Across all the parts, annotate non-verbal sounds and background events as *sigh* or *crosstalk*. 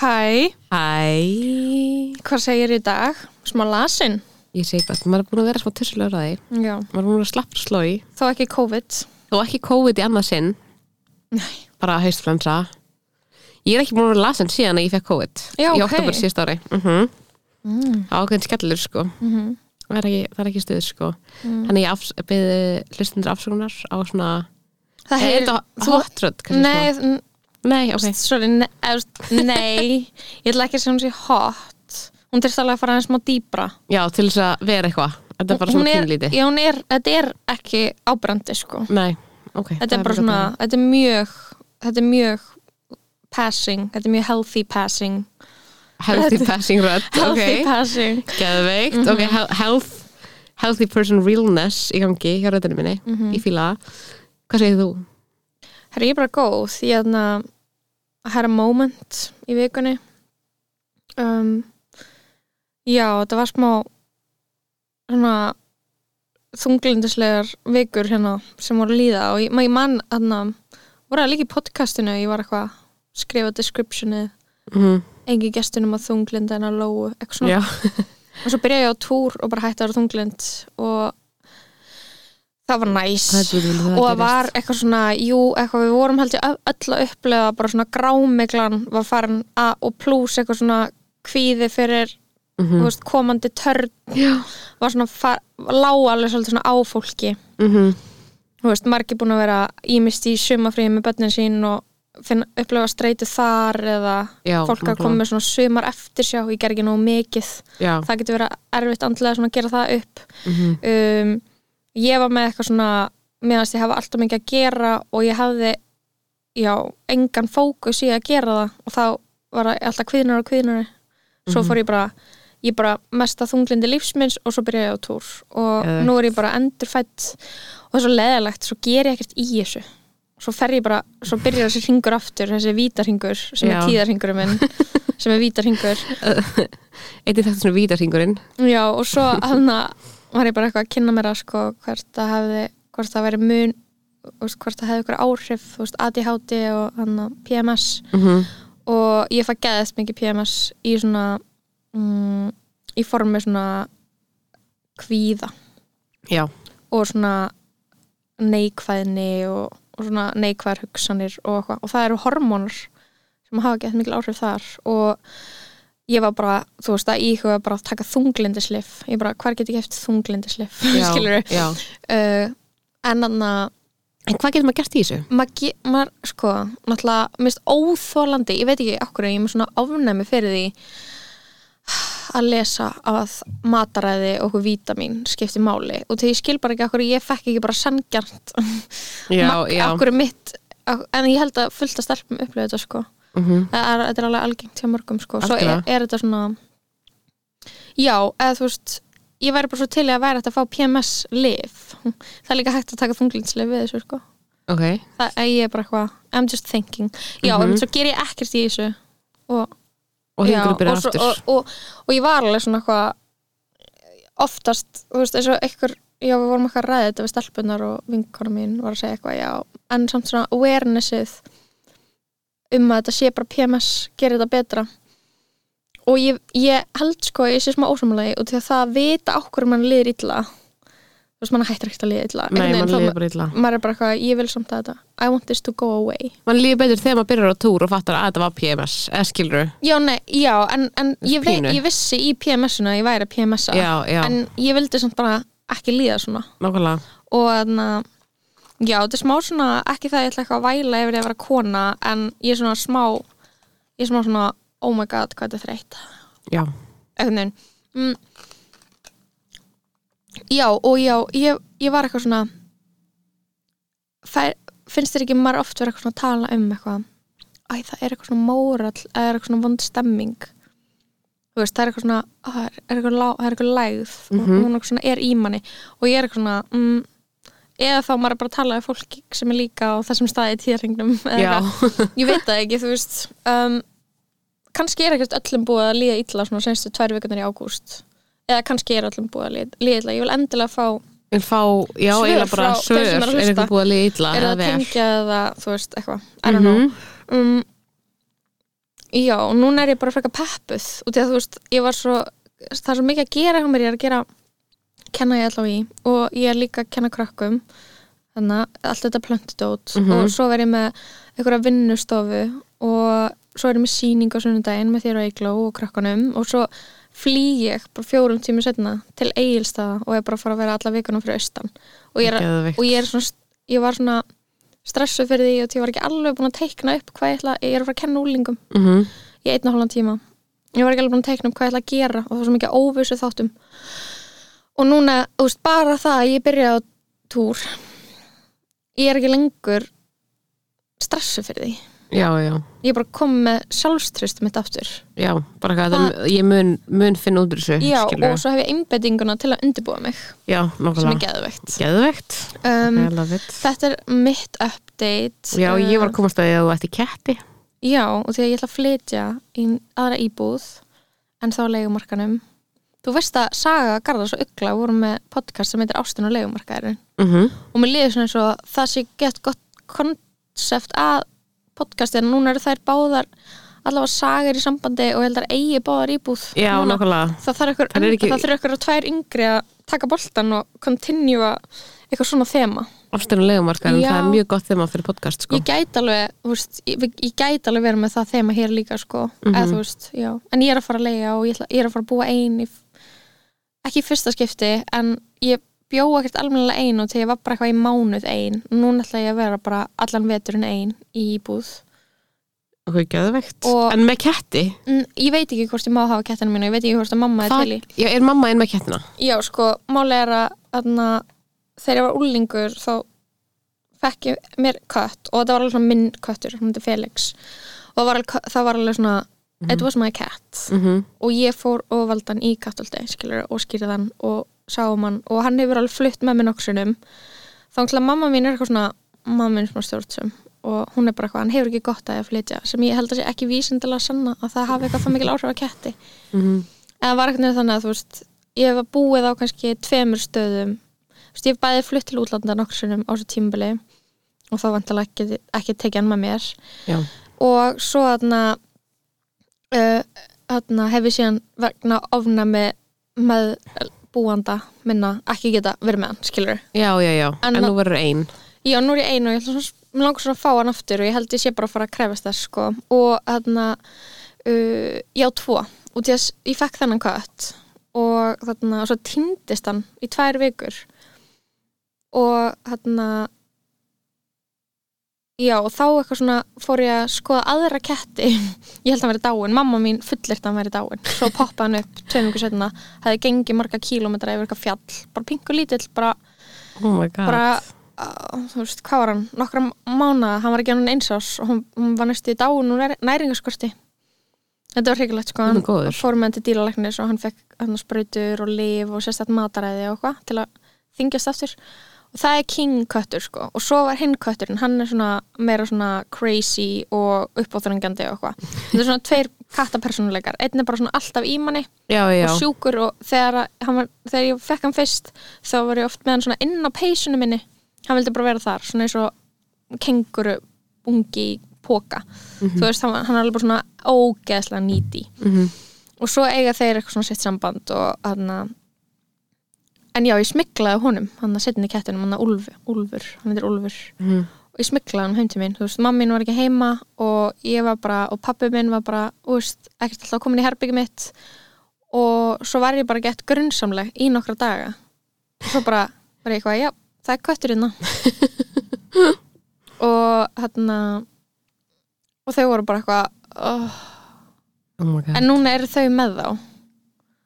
Hæ, Hæ hvað segir í dag? Smá lasin? Ég segi gott, maður er búin að vera smá tussulegur að því Já. maður er búin að slappa slói Þó ekki COVID? þó ekki COVID í annað sinn Nei. bara haustflensa Ég er ekki búin að vera lasin síðan að ég fekk COVID Já, í ok. oktober síðust ári mm -hmm. Mm. ákveðin skellur sko Mm það er ekki, það er ekki stuð sko Mm. þannig ég afs, beði hlustundur afsökunar á svona Það er hefur... þetta hotrödd kannski Nei, n- Nei, ok sorry, ne, nei, ég ætla ekki að segja hún sé hot. Hún þurfti alveg að fara aðeins smá dýbra. Já, til þess að vera eitthvað Þetta er bara svona kynlíti já, hún er, þetta er ekki ábrandi, sko. Nei, ok Þetta er bara svona, þetta er mjög, þetta er mjög passing, þetta er mjög healthy passing. Healthy passing rödd *laughs* Healthy Ok, passing. geðveikt Mhm. Ok, he- health, healthy person realness í gangi hjá röddinu minni Mhm. Ég fíla það Hvað segir þú? Herra, ég er bara góð, er að hæra moment í vikunni. Um, já, þetta var smá svona þunglindislegar vikur hérna sem voru að líða og ég, ég man þarna, voru það líka í podcastinu, ég var eitthvað að skrifa descriptionið, Mm engi gestunum að þunglinda en að lóu, eitthvað svona. Og svo byrjaði ég á túr og bara hætti að vera þunglind og það var næs. og það var eitthvað svona, jú, eitthvað við vorum held ég öll að upplega bara svona grámiglan var farin að og pluss eitthvað svona kvíði fyrir mm þú veist, komandi törn. Já. Var svona, far, lág alveg svolítið svona á fólki. Mm þú veist, margir búin að vera ímist í sumafríði með börnin sín og finna, upplega streitu þar eða Já, fólk að koma með svona sumar eftir sjá, ég ger ekki nógu mikið. Já, það getur verið erfitt andlega að gera það upp. Mm um, ég var með eitthvað svona meðanst ég hafa alltaf mikið að gera og ég hafði já, engan fókus í að gera það og þá var það alltaf kviðnar og kviðnar svo Mhm. fór ég bara ég bara mesta þunglindi lífsminns og svo byrjaði ég á túr og Geðveikt. nú er ég bara endurfætt og það er svo leðilegt, svo ger ég ekkert í þessu svo fer ég bara, svo byrjar þessi ringur aftur, þessi vítarhingur sem Já. er tíðarhingurum minn sem er vítarhingur Eittir þetta svona vítarhingurinn Já, og svo aðna var ég bara eitthvað að kynna mér að sko hvert það hefði, hvort það væri mun hvort það hefði ykkur áhrif ADHD og hann PMS mm -hmm. og ég fæ geðast mikið PMS í svona mm, í formi svona kvíða. Já, og svona neikvæðni og, og svona neikvæðar hugsanir og eitthvað. Og það eru hormónar sem hafa gett mikil áhrif þar. Og ég var bara, þú veist að íhuga bara að taka þunglindislif ég bara, hver get ég eftir þunglindislif *laughs* skilur já. uh, en þannig að En hvað getur maður gert í þessu? maður, maður sko, náttúrulega mist óþólandi, ég veit ekki okkur ég er með svona ofnæmi fyrir því að lesa að mataræði og okkur vítamin skipti máli. Og þegar ég skil bara ekki okkur ég fekk ekki bara sangjart okkur mitt en ég held að fullta stelpum upplöðu þetta sko mm það er, þetta er alveg algengt hjá mörgum sko. Svo er, er þetta svona já, eða þú veist ég væri bara svo til að væri hægt að fá PMS lif *laughs* það er líka hægt að taka þunglinslif við þessu sko. Ok, það er ég bara eitthvað I'm just thinking. Já, Mhm. en svo ger ég ekkert í þessu og, og já, og, svo- og, og, og ég var alveg svona eitthvað oftast, þú veist, eins og einhver já, við vorum eitthvað að ræða þetta við stelpunar og vinkona mín var að segja eitthvað, já en samt svona awarenessið um að þetta sé bara PMS gerir þetta betra. Og ég, ég held sko, ég sé smá ósamlega og til að það að vita okkur mann liður illa. Þú veist, mann hættir ekkert að liða illa. Nei, mann líður bara illa. maður er bara eitthvað, ég vil samt að þetta. I want this to go away. Man líður betur þegar maður byrjar á túr og fattar að þetta var PMS eða skilur já, nei, já, en, en ég, vei, ég vissi í PMS-una að ég væri að PMS-a en ég vildi samt bara ekki líða svona. Nákvæmlega. Og þannig að já, þetta er smá svona, ekki það að ég ætla eitthvað að væla yfir að vera kona, en ég er svona smá ég er smá svona, oh my god hvað þetta er þreytt. Já, veginn. Mm. já og já ég, ég var eitthvað svona fær, finnst þér ekki maður oft vera eitthvað svona að tala um eitthvað? Æ, það er eitthvað svona mórall eða er eitthvað svona vond stemming. Þú veist, það er eitthvað svona á, það er eitthvað, það er eitthvað lægð og Mhm. hún eitthvað svona er í manni. Og ég er eitthvað svona mm, eða þá maður er bara tala við fólk sem er líka á þessum staði í tíðringnum Já, *laughs* ég veit það ekki, þú veist um, kannski er ekkert öllum búið að líða illa svona senstu tvær vikurnar í ágúst. Eða kannski er öllum búið að líða, illa. Ég vil endilega fá, fá, já, Svör frá þeim svör. sem eru að er hlusta. liða illa er það tengja eða þú veist, eitthvað, I don't know. Mhm. um, já, og núna er ég bara frekar peppuð. Og því að þú veist, ég var svo það er svo mikið að gera hjá mér, ég er að gera kenna ég allavega í. Og ég er líka að kenna krökkum. Þannig að allt þetta plöntudót Mhm. og svo verð ég með einhverja vinnustofu. Og svo er ég með sýning á sunnudaginn með þér og Eigló og krökkunum. Og svo flý ég bara fjórum tími setna til Egilstaða og ég er bara að fara að vera alla vikunum fyrir austan. Og ég er, og ég svona ég var svona stressuð fyrir því og ég var ekki alveg búin að teikna upp hvað ég ætla, ég er að fara að kenna úlingum Mhm. í einn og hálfan tíma. Ég var ekki alveg búin að teikna upp hvað ég ætla að gera og það var svo mikið óvissu þáttum og núna, þú veist, bara það að ég byrja á túr ég er ekki lengur stressuð fyrir því. Já, já, ég er bara komið með sjálfströst mitt aftur. Já bara hvað, það, ég mun, mun finna út úr þessu já, skilurðu. og svo hef ég einbettinguna til að undirbúa mig já, sem er geðveikt. Geðvegt, um, þetta er mitt update já, ég var Uh, að komast að þú ætti ketti. Já, og því að ég ætla að flytja í aðra íbúð en þá á leigumarkanum. Þú veist að Saga, Garðars og Ugla voru með podcast sem heitir Ástin og leigumarkaðurinn mm og mér liður svona eins og það sé gett gott konsept að podcastin. Núna eru þær báðar allavega Saga er í sambandi og ég held að eigi báðar íbúð. já, núna. Það þarf ykkur, að tvær yngri að taka boltan og continua eitthvað svona þema. afstæðan legumarkar en Já. það er mjög gott maður fyrir podcast sko. ég gæti alveg, þú veist, ég, ég gæti alveg verið með það þema hér líka sko eða þú veist, já, en ég er að fara að leiga og ég, ætla, ég er að fara að búa ein í, ekki fyrsta skipti en ég bjó ekkert almennilega ein og þegar ég var bara eitthvað í mánuð ein núna ætla ég að vera bara allan veturinn ein í íbúð. Ok, geðvegt Og- en með ketti, ég veit ekki hvort ég má hafa kettinu mínu ég veit ekki hvort að mamma er það, til í. Já, er mamma inn með kettina? Já, sko, máli er að þarna, þegar ég var úlingur þá fekk ég mér kött og það var alveg svona minn köttur, hann heitir Felix. Og var alveg, það var alveg svona it was my cat. Mm og ég fór og valdi hann í kattolti skilur, og skýrði hann og sáum hann. Og hann hefur alveg flutt með mér nokksunum þá ætla mamma mín er eitthvað svona mamma mín er svona stjórnsum og hún er bara eitthvað, hann hefur ekki gott að ég að flytja. Sem ég held að sé ekki vísindilega sanna að það hafi eitthvað það mikil áhrif á ketti. -hmm. en það var eitthvað þannig að þú veist ég hef búið á kannski tveimur stöðum. Veist, ég hef bæði flutt til útlanda nokksunum á þessu tímabili. Og þá vantilega ekki, ekki tekið hann með mér. Já, og svo þarna uh, þarna hef ég síðan vegna ofnami með búanda minna ekki geta verið með hann, skilur já, já, já En en nú verður ein. Já, nú er ég einu og ég langar svona að fá hann aftur og ég held ég sé bara að fara að krefast þess sko. og þarna uh, já, tvo. Og því að s- ég fekk þennan kött og þarna, og svo týndist hann í tvær vikur. Og þarna Já, og þá eitthvað svona fór ég að skoða aðra ketti. *laughs* Ég held að hann verið dáin, mamma mín fullirt að hann verið dáin svo poppaði hann upp tveim ykkur setna hefði gengið marga kílómetra yfir eitthvað fjall. Bara pingu lítill, bara, oh bara uh, þú veist, hvað var hann, nokkra mánuða hann var ekki hann eins ás og hún, hún var næstu í dáin og næringaskorti þetta var hryggilegt sko, Hann góður. fór með hann til dýralæknis og hann fekk hann sprautur og lif og sérstætt mataræði og eitthvað til að þingjast aftur og það er king köttur sko. Og svo var hinn kötturinn, hann er svona meira svona crazy og uppáþrengjandi og eitthvað, þetta er svona tveir kattapersónuleikar, einn er bara svona alltaf í manni já, já, og sjúkur og þegar, var, þegar ég fekk hann fyrst þá var ég oft með hann svona inn á peysunum minni. Hann vildi bara vera þar, svona eins og kenguru ungi póka, þú veist, hann, hann er alveg bara svona ógeðslega nýti Mhm. og svo eiga þeir eitthvað svona sitt samband og hann að en já, ég smiklaði honum, hann að setja í kettinum hann að Úlfur, Úlfur, hann heitir Úlfur. Mhm. og ég smiklaði hann heim til mín. Þú veist, mamma mín var ekki heima og ég var bara, og pappi minn var bara þú veist, ekkert alltaf komin í herbyggi mitt. Og svo var ég bara gett grunnsamleg í nokkra daga. Og svo bara var ég eitthvað, já, það er köttur hérna. *laughs* Og hérna og þau voru bara eitthvað oh. oh en núna eru þau með þá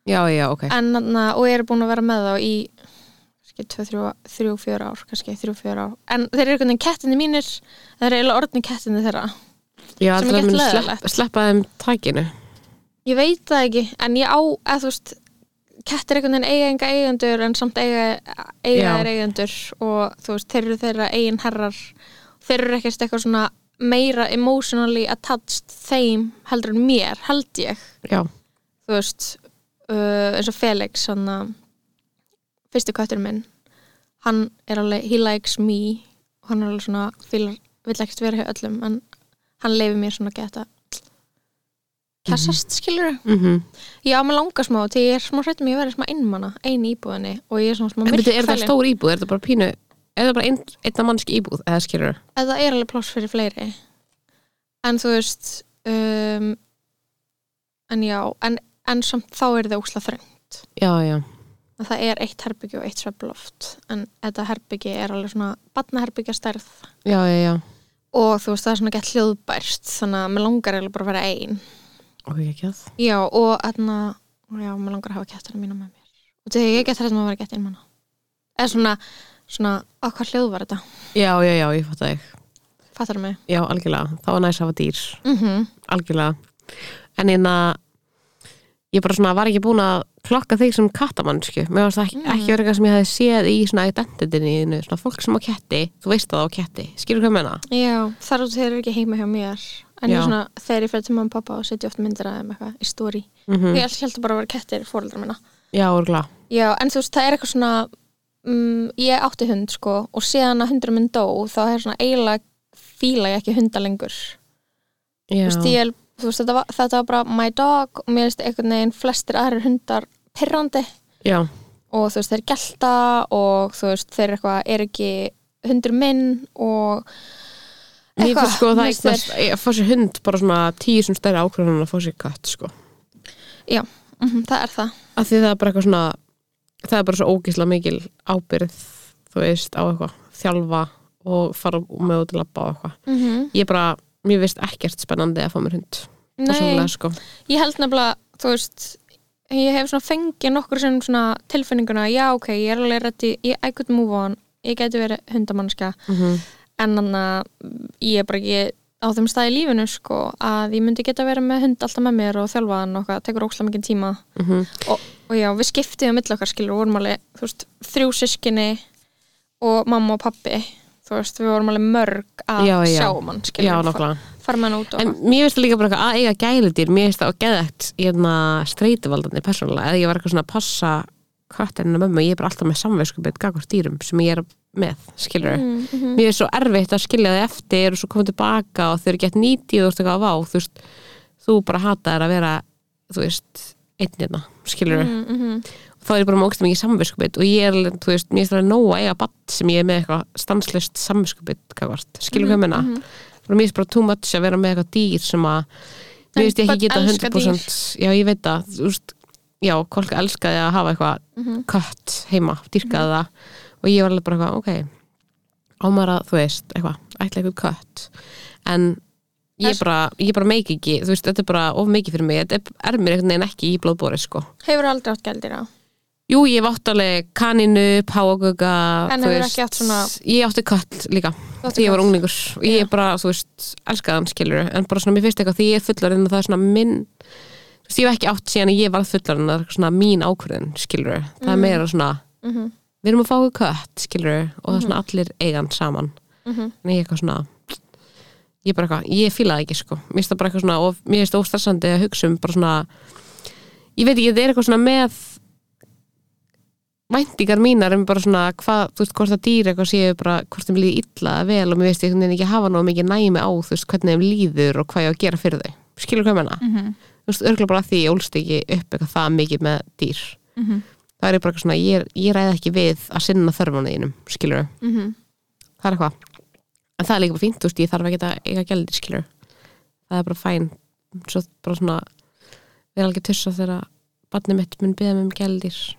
já, já, ok. En, þarna, og ég er búin að vera með þá í kannski 2-3-4 ár kannski 3-4 ár. En þeir eru einhvern veginn kettinni mínir þeir eru eiginlega orðni kettinni þeirra. Já, Sem er leiðilegt. slepp, sleppa þeim tækinu ég veit það ekki, en ég á eða þú veist, kettir einhvern veginn eiga enga eigendur en samt eiga, eiga þeir eigendur. Og þú veist, þeir eru þeirra eigin herrar. Þeir eru ekkert eitthvað svona meira emotionally attached þeim heldur en mér, held ég. Já, þú veist uh, eins og Felix hann að fyrsti köttur minn hann er alveg, he likes me og hann er alveg svona, fílar, vill ekkert vera hjá öllum en hann leifir mér svona geta kessast, skilur mhm. Já, mér langar smá, því ég er smá hrættum ég verið smá einmanna, ein í íbúðinni og ég er svona smá byrju, er það stór íbúð, er það bara pínu Er það bara ein, einna mannski íbúð, eða skilur Eða er alveg pláss fyrir fleiri. En þú veist um, en já en, en samt þá er það ósla þröngt. Já, já, það er eitt herbyggi og eitt svefloft en þetta herbyggi er alveg svona batnaherbyggja stærð já, og þú veist það er svona gett hljóðbært þannig að mér langar eiginlega bara að vera ein. Ok, ekki að. Já og þarna já, mér langar að hafa kettina mína með mér. Og þegar ég get hrættum að vera gett einmanna eða svona, svona, hvað hljóð var þetta? Já, já, já, ég fatt það fattar mig? Já, algjörlega, það var næst að hafa dýr. Mm Algjörlega. En eina Ég bara svona var ekki búin að klokka þig sem kattamannsku. Mér varst það ekki, Mm. ekki verið eitthvað sem ég hefði séð í svona identityinu Svona fólk sem á ketti, þú veist að það á ketti. Skilur hvað ég meina? Já, þar út þeir eru ekki heima hjá mér. En ég svona, þegar ég fyrir til mamma og pappa og setja oft myndir að þeim eitthvað í stóri Mm ég held held bara að vera kettir fóreldra minna. Já, örgla Já, en þú veist, það er eitthvað svona um, ég átti hund sko og síðan að hundur minn dó þá er svona eiginlega fíla ég ekki hunda lengur. Þú veist, ég, veist þetta, var, þetta var bara my dog. Og mér veist einhvern veginn flestir aðrir hundar pirrandi. Já, og þú veist, þeir gelta og þú veist, þeir eitthvað, er ekki hundur minn og Mér eitthvað, finnst sko að það mér finnst eignast að fá sér hund bara svona tíu sem stærri ákvörðun en að fá sér katt sko. Mhm, það er það. Að því það er bara eitthvað svona það er bara svo ógislega mikil ábyrð þú veist á eitthvað þjálfa og fara með út að labba á eitthvað. Mm -hmm. ég bara, mér finnst ekkert spennandi að fá mér hund persónulega, sko. ég held nefnilega, þú veist ég hef svona fengið nokkur sem svona tilfinninguna, já ok, ég er alveg reddi, ég I could move on, ég geti verið hundamannska, mm -hmm. en þannig að ég er bara ekki á þeim stað í lífinu sko, að ég myndi geta verið með hund alltaf með mér og þjálfa hann og það tekur ókslega mikið tíma Mhm. og, og já, við skiptum á milli okkar skilur, vorum alveg, þú veist, þrjú sískinni og mamma og pappi þú veist, við vorum alveg mörg að Já, já. sjá um já, nokkla fara með hann út og en mér finnst það líka bara eitthvað að eiga gæludýr. Mér finnst það að geðægt hérna, streituvaldandi persónulega, eða ég var eitthvað svona að passa köttinina mömmu, ég er bara alltaf með samvegskupið gagvart dýrum sem ég er með skilur mm, mm, mér er svo erfitt að skilja þið eftir og svo koma tilbaka og þau eru gett nýtið og þú veist eitthvað að vá þú veist, þú bara hata þær að vera þú veist, mm, mm, þá er ég bara með ógst mikið samviskupið og ég er, þú veist, mér er það að eiga batt sem ég er með eitthvað stanslist samviskupið skilur hvað menna mhm. og mér er bara too much að vera með eitthvað dýr sem að mér En veist ég ekki geta elska 100% já ég veit það, þú veist já, kolk elskaði að hafa eitthvað Mhm. kött heima, dýrkaði það. Og ég var alveg bara eitthvað, ok ámar að, þú veist, eitthvað, ætla eitthvað kött. En ég bara, ég bara meik ekki, þú veist, þetta er bara of mikið fyrir mig, þetta er- mér einhvern veginn ekki í blóðbóri, sko. hefur aldrei átt gældir á Jú, ég hef átt alveg kaninu, páagöga En hefur ekki átt svona- Ég átti kött líka, því ég var unglingur. Og ég er bara, þú veist, elskaðan skilur en bara svona, mér finnst eitthvað, því ég er fullarinn og það er svona minn, þú veist, ég hef ekki átt síðan ég varð fullarinn, það er svona mín ákvörðin skilur, það er meira svona mm -hmm. við erum að fá kött, skilur og það er svona allir eigan saman. Mm -hmm. en ég er eitthvað svona ég bara eitthvað, ég fíla það ekki sko. Mér finnst það bara eitthvað svona, og að væntingar mínar um bara svona hvað, þú veist, hvort það dýr eitthvað séu bara, hvort þeim líði illa vel og mér veist ég ekki hafa náðu mikið næmi á þú veist, hvernig þeim líður og hvað ég á að gera fyrir þau. Skilur hvað menna, Mhm. þú veist, örgulega bara því ég ólst ekki upp eitthvað það mikið með dýr. Mhm. það er bara eitthvað svona, ég, ég ræði ekki við að sinna þörfuna þínum, skilur Mhm. það er eitthvað. En það er líka fínt, þú veist, ég þarf ekki að eiga gældir skilur, það er bara fæn svo bara svona við erum alveg tussa þegar barnið mitt mun beða mig um gældir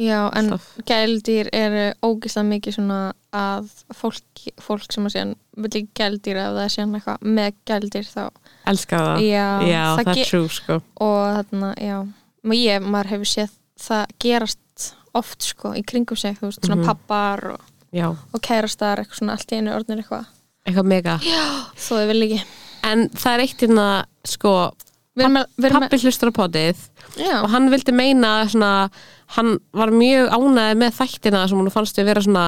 Já, en Alltaf. gældir eru ógislega mikið svona að fólk, fólk sem að séðan vil ekki gældir ef það séðan eitthvað með gældir þá. Elska það, já, já það, ge- er true sko. Og þarna, já ég, maður hefur séð það gerast oft sko í kringum sig, þú veist, svona Mhm. pappar og, já, og kærastar, eitthvað svona allt í einu orðnir eitthvað. Eitthvað mega. Þó þau vil ekki. En það er eitt hérna sko, Pappi hlustur á potið og hann vildi meina svona, hann var mjög ánæði með þættina sem hún fannst við vera svona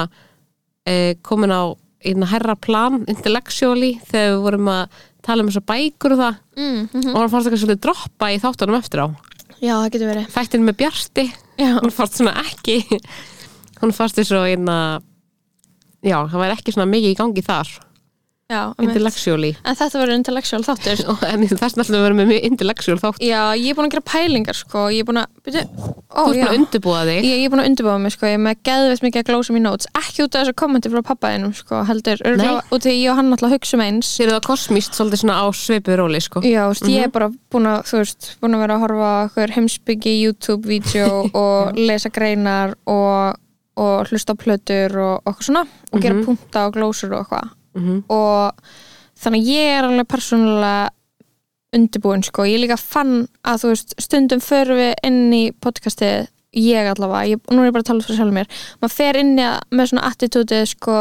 e, komin á einna herra plan intellectually þegar við vorum að tala um þessar bækur og það. Mm, mm og hann fannst eitthvað svolítið droppa í þáttunum eftir á. Já, það getur verið. þættin með Bjarti. Já, hún fannst svona ekki *laughs* hún fannst þess að einna já, það var ekki svona mikið í gangi þar já, intellectually. En þetta verður intellectual þáttur. *laughs* Og- en vegna ætlum við að vera með mjög intellectual þátt. Já, ég er búin að gera pælingar, sko, ég er búin að, byrju, ó, þú já. búin að undirbúa þig. Ég, ég er búin að undirbúa mig, sko, ég er með geðveitt mikið að glósa mér notes, ekki út af þessu kommenti frá pappaðinum, sko, heldur, af því ég og hann alltaf hugsa um eins. sér það kosmíst svolítið svona á sveipu róli sko. Já, veist, ég er bara búin að, þú veist, búin að vera að horfa heimsbyggi YouTube-vídeó *laughs* og lesa greinar og, og hlusta á plötur og svona. Og gera punta og glósur og eitthvað Mhm. og þannig að ég er alveg persónulega undirbúin, sko, ég líka fann að þú veist, stundum förum við inn í podcastið, ég allavega. Ég, nú er ég bara að tala fyrir sjálfur mér. Maður fer inn í með svona attitútið, sko.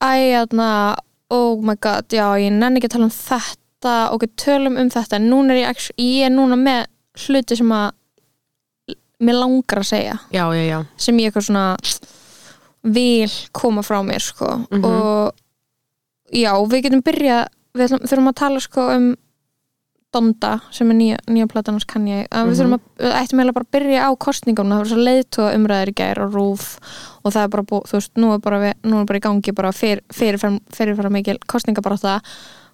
Æ, jæna oh my god, já, ég nenni ekki að tala um þetta. Og við tölum um þetta. En núna er ég, ég er núna með hluti sem að mér langar að segja. Já, já, já. Sem ég eitthvað svona vil koma frá mér sko Mhm. og já, við getum byrjað við þurfum að tala sko um Donda sem er nýja, nýja platan hans kann ég, að við Mhm. þurfum að við ættum eiginlega bara að byrja á kostningunum það var svo leiðtóa umræður í gær og rúf og það er bara, bú, þú veist, nú er bara, við, nú er bara í gangi bara fyr, fyrirfæra, fyrirfæra mikil kostningabarátta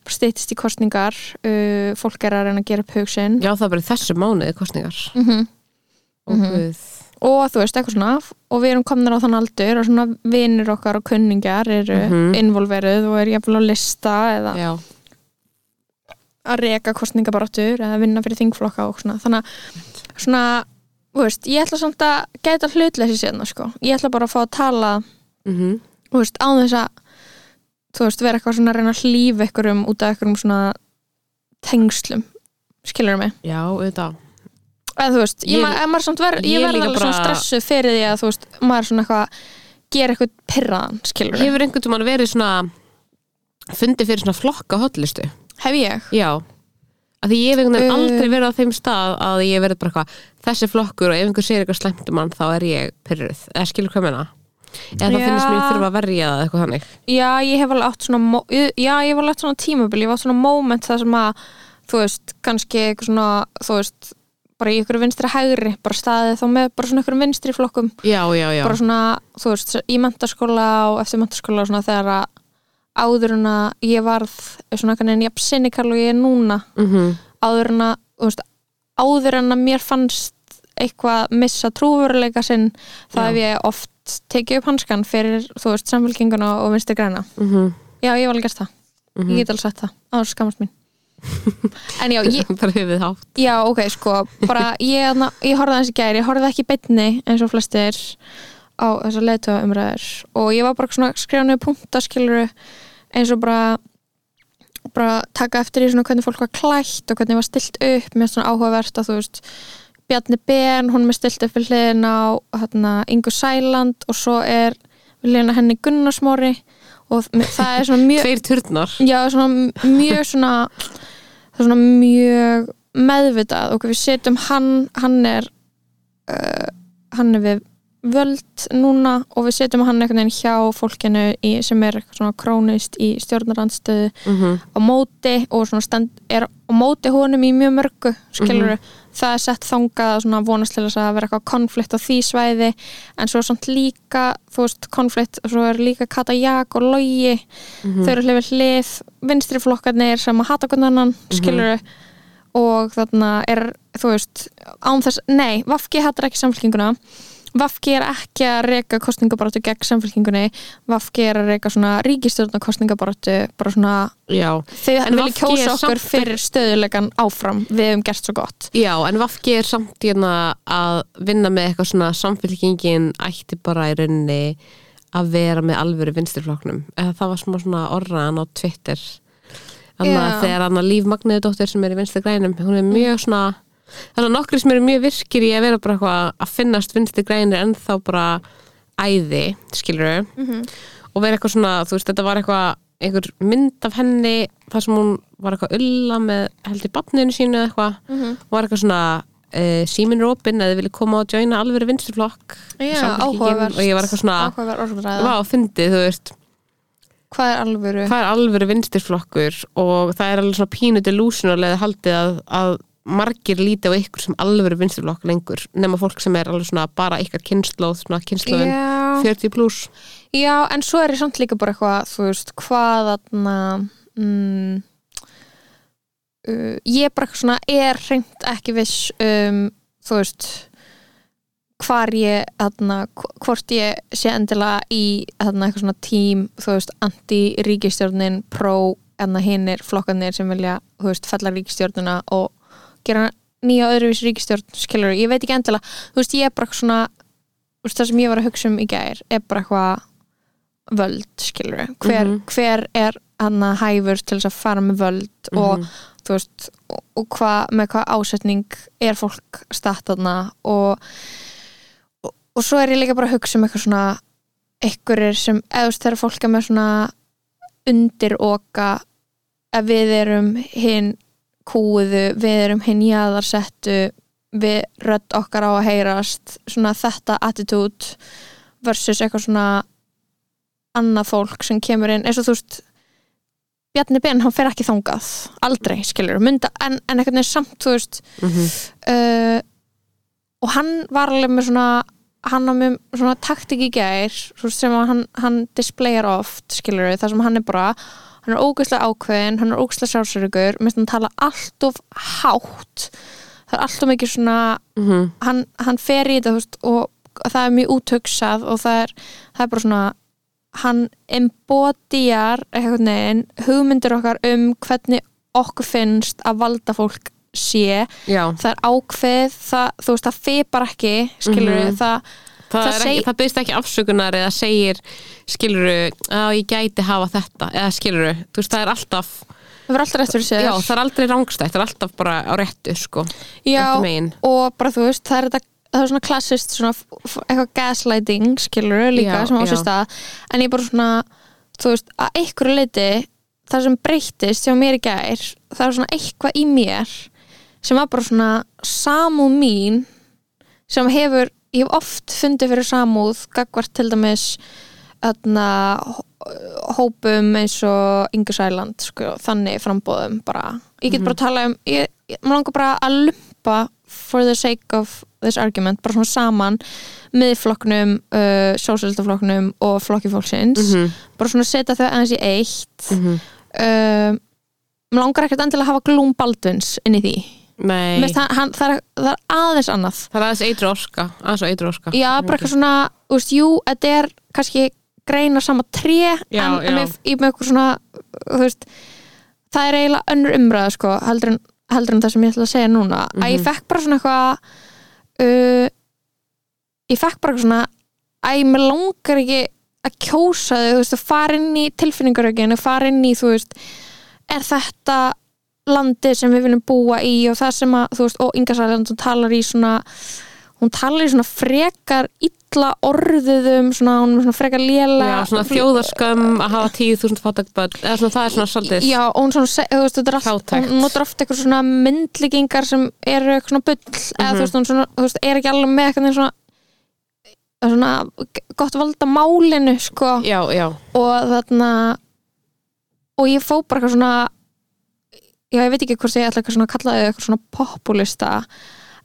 stýttist í kostningar uh, fólk er að reyna að gera upp hugsin já, það er bara þessu mánuði kostningar mm -hmm. og Mhm. Og þú veist, eitthvað svona og við erum komnir á þann aldur og svona vinir okkar og kunningjar eru Mhm. involveruð og er jafnvel á lista eða já, að reka kostningabaráttur eða vinna fyrir þingflokka og svona. Þannig að svona, þú veist, ég ætla samt að gæta hlutleysi sérna, sko. Ég ætla bara að fá að tala, mm þú veist, á þess að þú veist, vera eitthvað svona að reyna að hlýfa ykkurum út af ykkurum svona tengslum, skilur mig? Já, auðvitað eða þú veist, ég, Ég- ma ver, ég ég verð líka alveg svona stressuð fyrir því að þú veist, maður svona eitthvað gera eitthvað pirraðan, skilur mig hefur einhvern tímann verið svona fundið fyrir svona flokka hotlistu hef ég? já að því ég hef einhvern veginn Uh. aldrei verið á þeim stað að ég verið bara eitthvað þessi flokkur og ef einhver segir eitthvað slæmt um hann þá er ég pyrruð, eða skilur hvað menna eða það Já. finnst mér þurfa að verja það eitthvað þannig Já, ég hef alveg átt svona já, ég hef alveg átt svona tímabil, ég hef átt svona moment það sem að, þú veist, kannski eitthvað svona, þú veist bara í ykkur vinstri hægri, bara staðið þá með bara svona ykkur vinstri flokkum. Já, já, já, bara svona, þú veist, í mentaskóla og eftir mentaskóla og svona þegar að áður en að ég varð svona einhvern veginn jafn sinnikal og ég er núna mm áður en að, þú veist, áður en að mér fannst eitthvað missa trúveruleika sinn þá hef ég oft tekið upp hanskan fyrir, þú veist, samfélkinguna og vinstri græna. Mm Já, ég var alveg gert það. Ég get alveg sagt það. Á skamast mín. En já, ég, *laughs* bara höfuð hátt. Já, ok, sko, bara ég, þarna- ég horfði aðeins í gæri, ég horfði ekki í beinni eins og flestir á þessar leiðtöða umræður og ég var bara svona skrifa niður punktaskiluru eins og bara bara taka eftir í svona hvernig fólk var klætt og hvernig var stilt upp mér er svona áhugavert að þú veist Bjarni Ben, hún er stilt upp við hliðin á hérna, Ingu Sæland og svo er við hliðin á henni Gunnarsmóri og það er svona mjög tveir turnar. Já, svona mjög svona það er svona mjög meðvitað. Og við setjum hann hann er uh, hann er við völd núna og við setjum hann einhvern veginn hjá fólkinu í, sem er svona krónist í stjórnarandstöðu mm á móti og svona stend, er á móti honum í mjög mörgu skilur það er sett þangað svona vonast til þess að vera eitthvað konflikt á því svæði en svo er samt líka þú veist konflikt og svo er líka Kata Jak og Logi. Þau eru hlifið hlið vinstri flokkarnir sem að hata hvernig annan skilur og þarna er þú veist án þess, nei, Vafki hatar ekki samfélkinguna Vafki er ekki að reyka kostningabaratu gegn samfélkingunni Vafki er að reyka svona ríkistjórna kostningabaratu bara svona já, þau En vilja kjósa okkur samt- fyrir stöðulegan áfram. Við hefum gert svo gott. Já, en Vafki er samt hérna að vinna með eitthvað svona samfélkingin ætti bara í rauninni að vera með alvöru vinstirflokknum eða það var smá svona orraðan á Twitter. Þannig að þegar hann að Líf Magniðudóttir sem er í vinstir grænum hún er mjög svona þannig að nokkri sem eru mjög virkir í að vera bara eitthvað að finnast vinstir grænir en þá bara æði, skilur Mhm. og vera eitthvað svona, þú veist, þetta var eitthvað einhver mynd af henni þar sem hún var eitthvað ulla með held í barninu sínu eða eitthvað Mhm. og var eitthvað svona uh, síminn er opinn eða vilja koma og joina alveg vinsturflokk áhugavert og ég var eitthvað svona vá, fyndið, þú veist Hvað er alvöru? hvað er alveg vinsturflokkur og það er alveg svona pínu delusional eða haldið að, að margir líti á ykkur sem alveg vinsturflokk lengur nema fólk sem er alveg svona bara ykkar kynnslóð, svona kynnslóðin Já, 40 pluss já, en svo er ég samt líka bara eitthvað, þú veist, hvað þarna mm, uh, ég bara svona er hreint ekki viss um, þú veist hvar ég, þarna, hv- hvort ég sé endilega í þarna eitthvað svona tím, þú veist, anti-ríkistjórnin, pró, enna hinnir flokkanir sem vilja, þú veist, fella ríkistjórnina og gera nýja öðruvís ríkistjórn, skilur, ég veit ekki endilega þú veist, ég er bara svona veist, það sem ég var að hugsa um í gær er bara eitthvað völd, skilur hver, Mhm. hver er hann að hæfur til þess að fara með völd og Mhm. þú veist, og, og hva, með hvað ásetning er fólk statt þarna og, og og svo er ég líka bara að hugsa um eitthvað svona einhverjir sem, eða þú veist, þegar fólk er með svona undir oka að við erum hinn kúðu, við erum hinn jaðarsettu við rödd okkar á að heyrast svona þetta attitút versus eitthvað svona annað fólk sem kemur inn. Eins og þú veist Bjarni Ben, hann fer ekki þangað. Aldrei, skilur, mynda, en, en einhvern veginn samt, þú veist Mhm. uh, og hann var alveg með svona hann á með svona taktik í gær sem hann, hann displayar oft skilur það sem hann er bara hann er ógeðslega ákveðin, hann er ógeðslega sjálfsörugur minnst hann tala allt of hátt það er allt of mikið svona Mhm. hann, hann fer í þetta veist, og það er mjög úthugsað og það er, það er bara svona hann embodjar hugmyndir okkar um hvernig okkur finnst að valda fólk sé Já, það er ákveð, það, þú veist, það fipar ekki skilur Mhm. það, það, Það það, seg- það byrst ekki afsökunar eða segir skiluru, að ég gæti hafa þetta eða skiluru, þú veist það er alltaf það verður alltaf rétt fyrir sér já, það er aldrei rángstætt, það er alltaf bara á réttu sko, Já, og bara þú veist, það er þetta það er svona klassist svona eitthvað gaslighting skilur líka Já, sem á sér já. stað. En ég bara svona, þú veist, að einhverju leiti það sem breytist hjá mér í gær það er svona eitthvað í mér sem var bara svona samúð mín sem hefur, ég hef oft fundið fyrir samúð, gagvart til dæmis þarna hó- hópum eins og Ingus Island sko, þannig frambóðum bara, ég get bara að tala um ég, ég, langar bara að lumpa for the sake of this argument bara svona saman miðflokknum, uh, sósæltaflokknum og flokki fólksins. Mhm, bara svona setja þau aðeins í eitt. Mhm. uh, maður langar ekkert endilega að hafa Glúm Baldvins inn í því Mest, hann, hann, það, er, það er aðeins annað það er aðeins eitru orska orska Já, bara eitthvað svona, þú veist, jú, þetta er kannski greina sama tré Já, en já. með, í með eitthvað svona þú veist, það er eiginlega önnur umræða sko, heldur en, heldur en það sem ég ætla að segja núna, að ég Mhm. fekk bara svona eitthvað uh, ég fekk bara eitthvað svona að mér langar ekki að kjósa þau, þú veist, að fara inn í tilfinningaröginu, fara inn í, þú veist er þetta landið sem við viljum búa í og það sem að, þú veist, og Inga Sæland hún talar í svona hún talar í svona frekar illa orðuðum, svona, hún er svona frekar léla Já, svona þjóðarskömm að hafa tíu þúsund fátakböld eða svona það er svona svolítið Já, og hún svona, þú veist, þetta er allt hún notar oft eitthvað svona myndlíkingar sem eru eitthvað svona bull eða Mhm. þú veist, hún svona, þú veist, er ekki alveg með eitthvað svona svona gott valda málinu, sko. Já, já, og þarna og ég fó bara eitthvað svona já, ég veit ekki hvort ég ætla að kalla þau eitthvað svona populista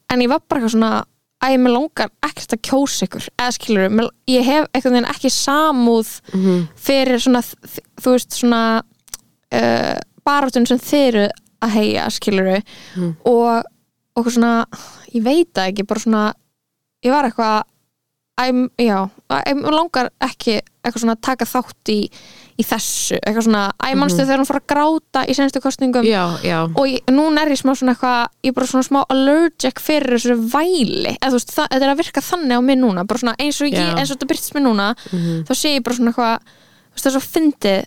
en ég var bara eitthvað svona að ég með langar ekkert að kjósa ykkur. Eða skilur, ég hef eitthvað veginn ekki samúð mhm, fyrir svona, þú veist, svona uh, baráttun sem þeir eru að heia, skilur Mm. og, eitthvað svona ég veit það ekki, bara svona ég var eitthvað ég langar ekki eitthvað svona að taka þátt í, í þessu, eitthvað svona, æ, manstu þegar hún fór að gráta í senstu kostningum já, já. Og ég, núna er ég smá svona eitthvað ég er bara svona smá allergic fyrir þessu væli. Eða þú veist, það, þetta er að virka þannig á mig núna bara svona eins og, ég, eins og þetta byrtist mér núna mhm, þá sé ég bara svona eitthvað þú veist, það er svo fyndið.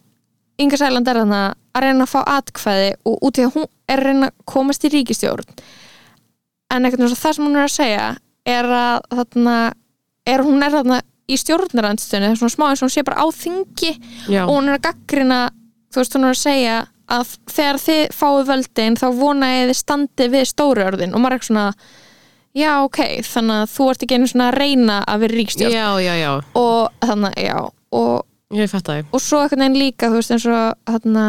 Inga Sæland er þarna að reyna að fá atkvæði og út í að hún er að reyna að komast í ríkistjórn en eitthvað það sem hún er að segja er að þarna er hún er þarna í stjórnarandstöðinu svona smá eins og hún sé bara á þingi já, og hún er að gaggrina þú veist hún er að segja að þegar þið fáið völdin þá vona ég þið standi við stóru orðin og maður er ekki svona já ok, þannig að þú ert ekki einu svona að reyna að vera ríkstjórn já, já, já, og þannig, já og, ég fætt það og svo einhvern veginn líka, þú veist eins og þarna,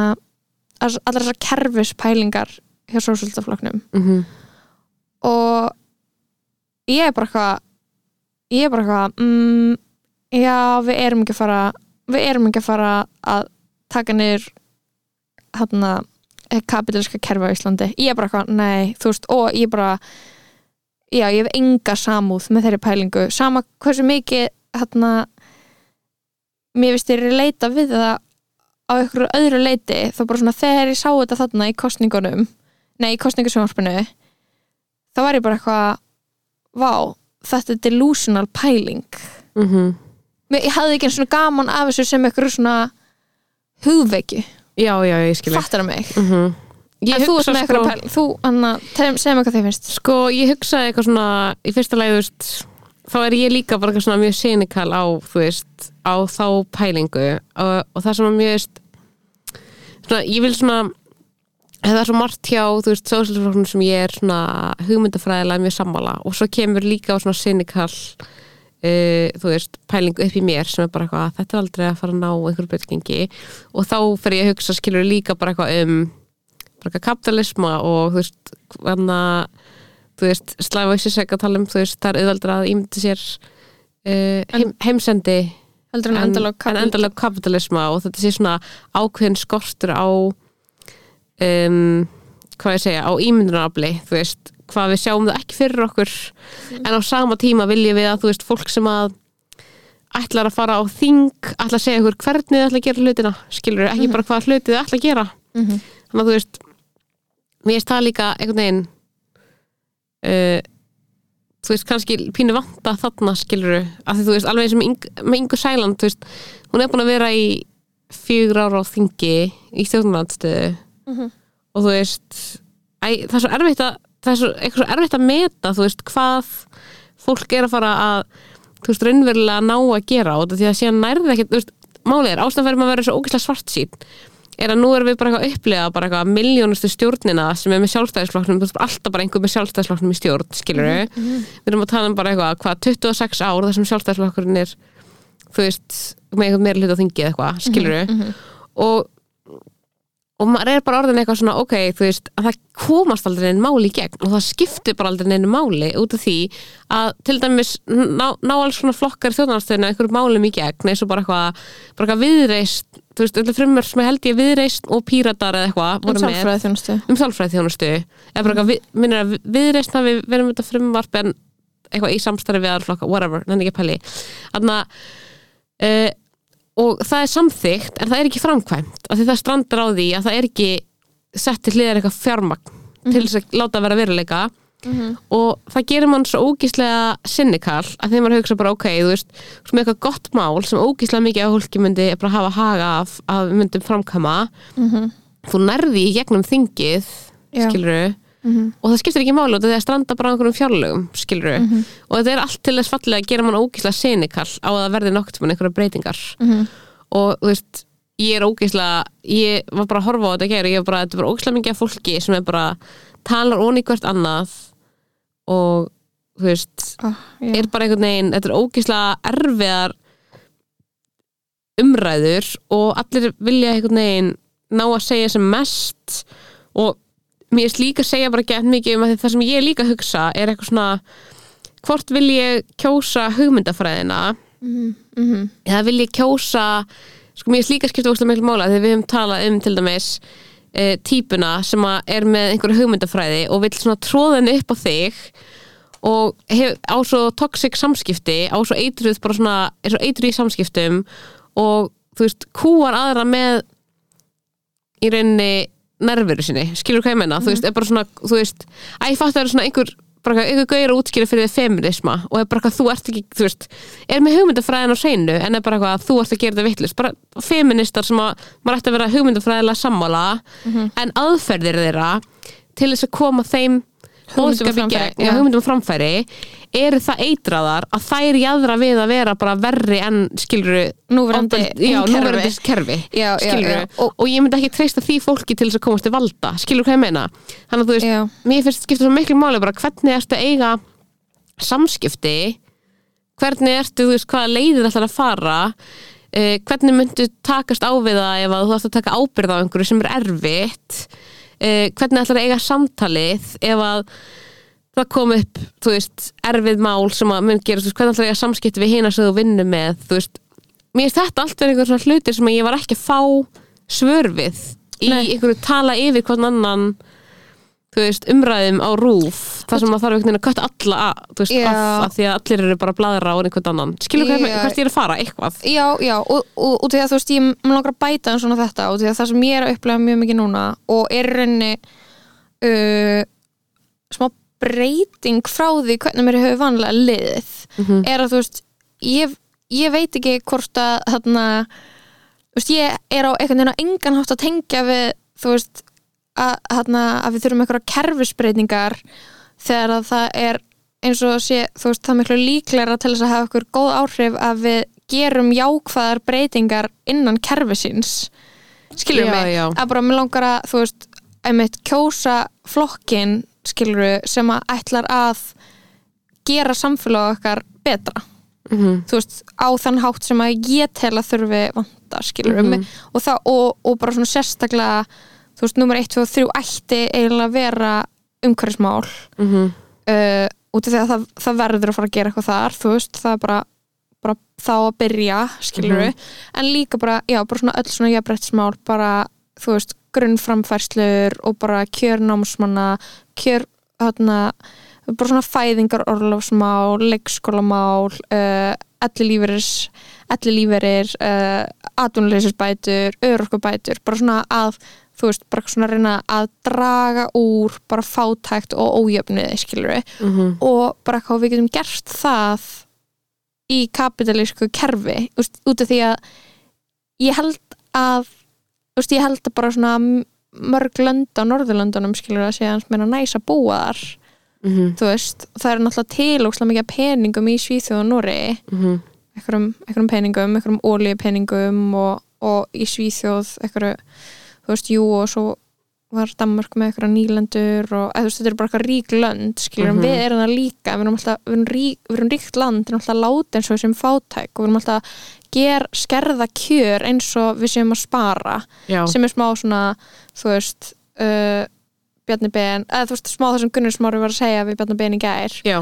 allar þessar kerfispælingar hjá sósvöldafloknum mm -hmm. og ég er bara eitthvað ég er bara eitthvað mm, já, við erum ekki að fara við erum ekki að fara að taka niður hérna kapitalíska kerfi á Íslandi. Ég er bara eitthvað, nei, þú veist, og ég bara já, ég hef enga samúð með þeirri pælingu, sama hversu mikið hérna mér finnst þér leita við það á einhverju öðru leiti þá bara svona þegar ég sá þetta þarna í kostningunum nei, í kostningasjónvarpinu þá var ég bara eitthvað vá, þetta er delusional pæling. Mm -hmm. Ég hafði ekki eins og gaman af þessu sem einhverju svona hugveiki, já, já, ég skil fattar það mig. Mm -hmm. en þú hugsa með sko, einhverju pæling þú, Anna, segja mig hvað þið finnst. Sko, ég hugsaði eitthvað svona í fyrsta lagi, þú veist þá er ég líka bara eitthvað svona mjög cynical á, þú veist, á þá pælingu. Og, og það sem að mjög veist svona, ég vil svona það er svo margt hjá, þú veist, sósælfloknum sem ég er svona hugmyndafræðilega mjög sammála. Og svo kemur líka á svona cynical uh, þú veist, pælingu upp í mér sem er bara eitthvað, þetta er aldrei að fara að ná einhverju breytingi og þá fer ég að hugsa skilur líka bara eitthvað um bara eitthvað kapitalisma og þú veist, hana þú veist, slæfa þessi seg að tala um þú veist, það er auðvaldra að ímyndi sér uh, heim, heimsendi en en, endalók en endalega kapitalisma. Og þetta sé svona ákveðin skortur á um, hvað ég segja, á ímyndunarafli þú veist, hvað við sjáum það ekki fyrir okkur. En á sama tíma viljum við að þú veist, fólk sem að ætlar að fara á þing ætlar að segja ykkur hvernig þið ætla að gera hlutina skilur ekki bara hvað hluti þið ætla að gera. Mhm. þannig að þú veist mér er það líka einhvern veginn uh, þú veist kannski pínu vanta þarna skilur af því þú veist alveg eins og með Ingu Sæland þú veist, hún er búin að vera í fjögur ára á þingi í stjórnlandstöðu Mhm. og þú veist æ, það er svo erfitt að það er svo, svo erfitt að meta þú veist hvað fólk er að fara að þú veist raunverulega ná að gera og því að síðan nærði ekki þú veist, málið er, ástæðan fyrir maður að vera svo ógislega svart sín er að nú erum við bara eitthvað að upplega bara eitthvað miljónustu stjórnina sem er með sjálfstæðisflokknum, alltaf bara einhver með sjálfstæðisflokknum í stjórn, skilur við við erum að tala um bara eitthvað, hvað 26 ár þar sem sjálfstæðisflokkurinn er þú veist, með eitthvað meira hlut á þingi eitthvað, skilur við og og maður er bara orðin eitthvað svona ok, þú veist, að það komast aldrei neinn máli í gegn og það skiptir bara aldrei neinn máli út af því að til dæmis ná, ná alls svona flokkar þjóðnarstöðinu einhverjum málum í gegn eins og bara eitthvað, bara eitthvað viðreist þú veist, öllu frumur sem held ég viðreist og píratar eða eitthvað um voru með. sálfræði þjónustu um sálfræði þjónustu eða bara eitthvað, vi- minnir að viðreist hafi verið með þetta frumvarp en eitthvað í samstarfi við aðra flokka, whatever, nenni ekki pæli þannig að uh, og það er samþykkt en það er ekki framkvæmt af því það strandar á því að það er ekki sett til hliðar eitthvað fjármagn til þess að láta að vera veruleika. Og það gerir mann svo ógíslega sinnikal að því maður hugsa bara ok, þú veist, sem eitthvað gott mál sem ógíslega mikið af hólki myndi bara hafa haga af að við myndum framkama þú nærði í gegnum þingið Já. Skilur Mhm. og það skiptir ekki út af því að stranda bara á einhverjum fjárlögum skilur Mhm. og þetta er allt til þess fallega að gera mann ógíslega sinikall á að verði nokt mann einhverja breytingar Mhm. og þú veist ég er ógíslega, ég var bara að horfa á þetta að gera, ég var bara, þetta er bara ógíslega mikið af fólki sem er bara, talar onni hvert annað og þú veist, oh, já. er bara einhvern veginn þetta er ógíslega erfiðar umræður og allir vilja einhvern veginn ná að segja sem mest og mér er líka að segja bara gett mikið um að það sem ég er líka að hugsa er eitthvað svona hvort vil ég kjósa hugmyndafræðina Mhm, mhm. eða vil ég kjósa sko mér er líka skipta óslega miklu mála þegar við höfum talað um til dæmis e, típuna sem að er með einhverju hugmyndafræði og vill svona tróða henni upp á þig og hef, á svo toxic samskipti á svo eitruð bara svona er svo eitruð í samskiptum og þú veist, kúar aðra með í rauninni nervuru sinni, skilur hvað ég menna þú veist, er bara svona, þú veist að ég fatt að það er svona einhver bara einhver gauður að útskýra fyrir þið feminisma og er bara eitthvað, þú ert ekki, þú veist er með hugmyndafræðin á hreinu en er bara eitthvað að þú ert að gera þetta vittlust, bara feministar sem að maður ætti að vera hugmyndafræðilega sammála en aðferðir þeirra til þess að koma þeim Hugmyndum um já. já, hugmyndum um framfæri eru það eitraðar að þær jæðra við að vera bara verri en skilur Núverandi núverandi kerfi Já, já, já. og, og ég myndi ekki treysta því fólki til þess að komast til valda skilur hvað ég meina þannig að þú veist, Já. mér finnst skipta svo miklu máli bara hvernig ertu að eiga samskipti hvernig ertu, þú veist, hvaða leiðir ætlar að fara eh, hvernig myndu takast á við það ef að þú ætti að taka ábyrð á einhverju sem er erfitt eh, hvernig ætlar að eiga samtalið ef að það kom upp, þú veist, erfið mál sem að mun gera, þú veist, hvernig ætlar að eiga samskipti við hina sem þú vinnur með, þú veist mér finnst þetta allt verið einhver svona hlutir sem að ég var ekki að fá svör við í Nei. einhverju tala yfir hvern annan þú veist, umræðum á rúf þar sem maður þarf einhvern veginn að kötta alla að, þú veist, af, af því að allir eru bara að bladra á einhvern annan, skilur Já. hvert ég er að fara, eitthvað Já, já, og, og, og því að þú veist, ég mér langar að bæta en svona þetta og því að það sem ég er að upplega mjög mikið núna og er í rauninni uh, smá breyting frá því hvernig mér hefur vanlega liðið Mhm. er að þú veist, ég, ég veit ekki hvort að þarna, þú veist, ég er á einhvern veginn á engan hátt að tengja við, þú veist að, þarna, að við þurfum einhverja kerfisbreytingar þegar að það er eins og sé, þú veist, það er miklu líklega til þess að hafa ykkur góð áhrif að við gerum jákvæðar breytingar innan kerfisins. Skilur Já, mig, já. að bara mér langar að þú veist, einmitt kjósa flokkin, skilur sem að ætlar að gera samfélag okkar betra. Mm þú veist, á þann hátt sem að ég tel að þurfi vanda, skilur Mhm. og, það, og, og bara svona sérstaklega þú veist, nummer 1, 2 og 3 ætti eiginlega að vera umhverfismál -hmm. uh, út af því að það, það verður að fara að gera eitthvað þar þú veist, það er bara, bara þá að byrja, skilur Mhm. en líka bara, já, bara svona öll svona jafnbrettsmál, bara, þú veist grunnframfærslur og bara kjörnámsmanna, kjör þarna, bara svona fæðingar orlofsmál, leikskólamál uh, ellilíferis ellilíferir uh, atvinnuleysisbætur, örorkubætur bara svona að þú veist, bara svona að reyna að draga úr bara fátækt og ójöfniði skilur Mhm. og bara hvað við getum gert það í kapitalísku kerfi úst, út af því að ég held að úst, ég held að bara svona mörg lönd á Norðurlöndunum skilur að segja hans meina næs að búa þar Mhm. þú veist, það eru náttúrulega til ókslega mikið peningum í Svíþjóð og Nóri Mhm. einhverjum, einhverjum peningum, einhverjum ólíupeningum og, og í Svíþjóð einhverju, þú veist, jú og svo var Danmark með einhverja nýlendur og eða, veist, þetta er bara eitthvað rík skilur, Mhm. en við erum það líka við erum, alltaf, við erum, rík, við erum ríkt land, við erum alltaf láti eins og við sem fátæk og við erum alltaf ger, skerða kjör eins og við séum að spara Já. sem er smá svona, þú veist uh, Bjarni Ben eða þú veist, smá það sem Gunnar Smári var að segja við Bjarni Ben í gær Já.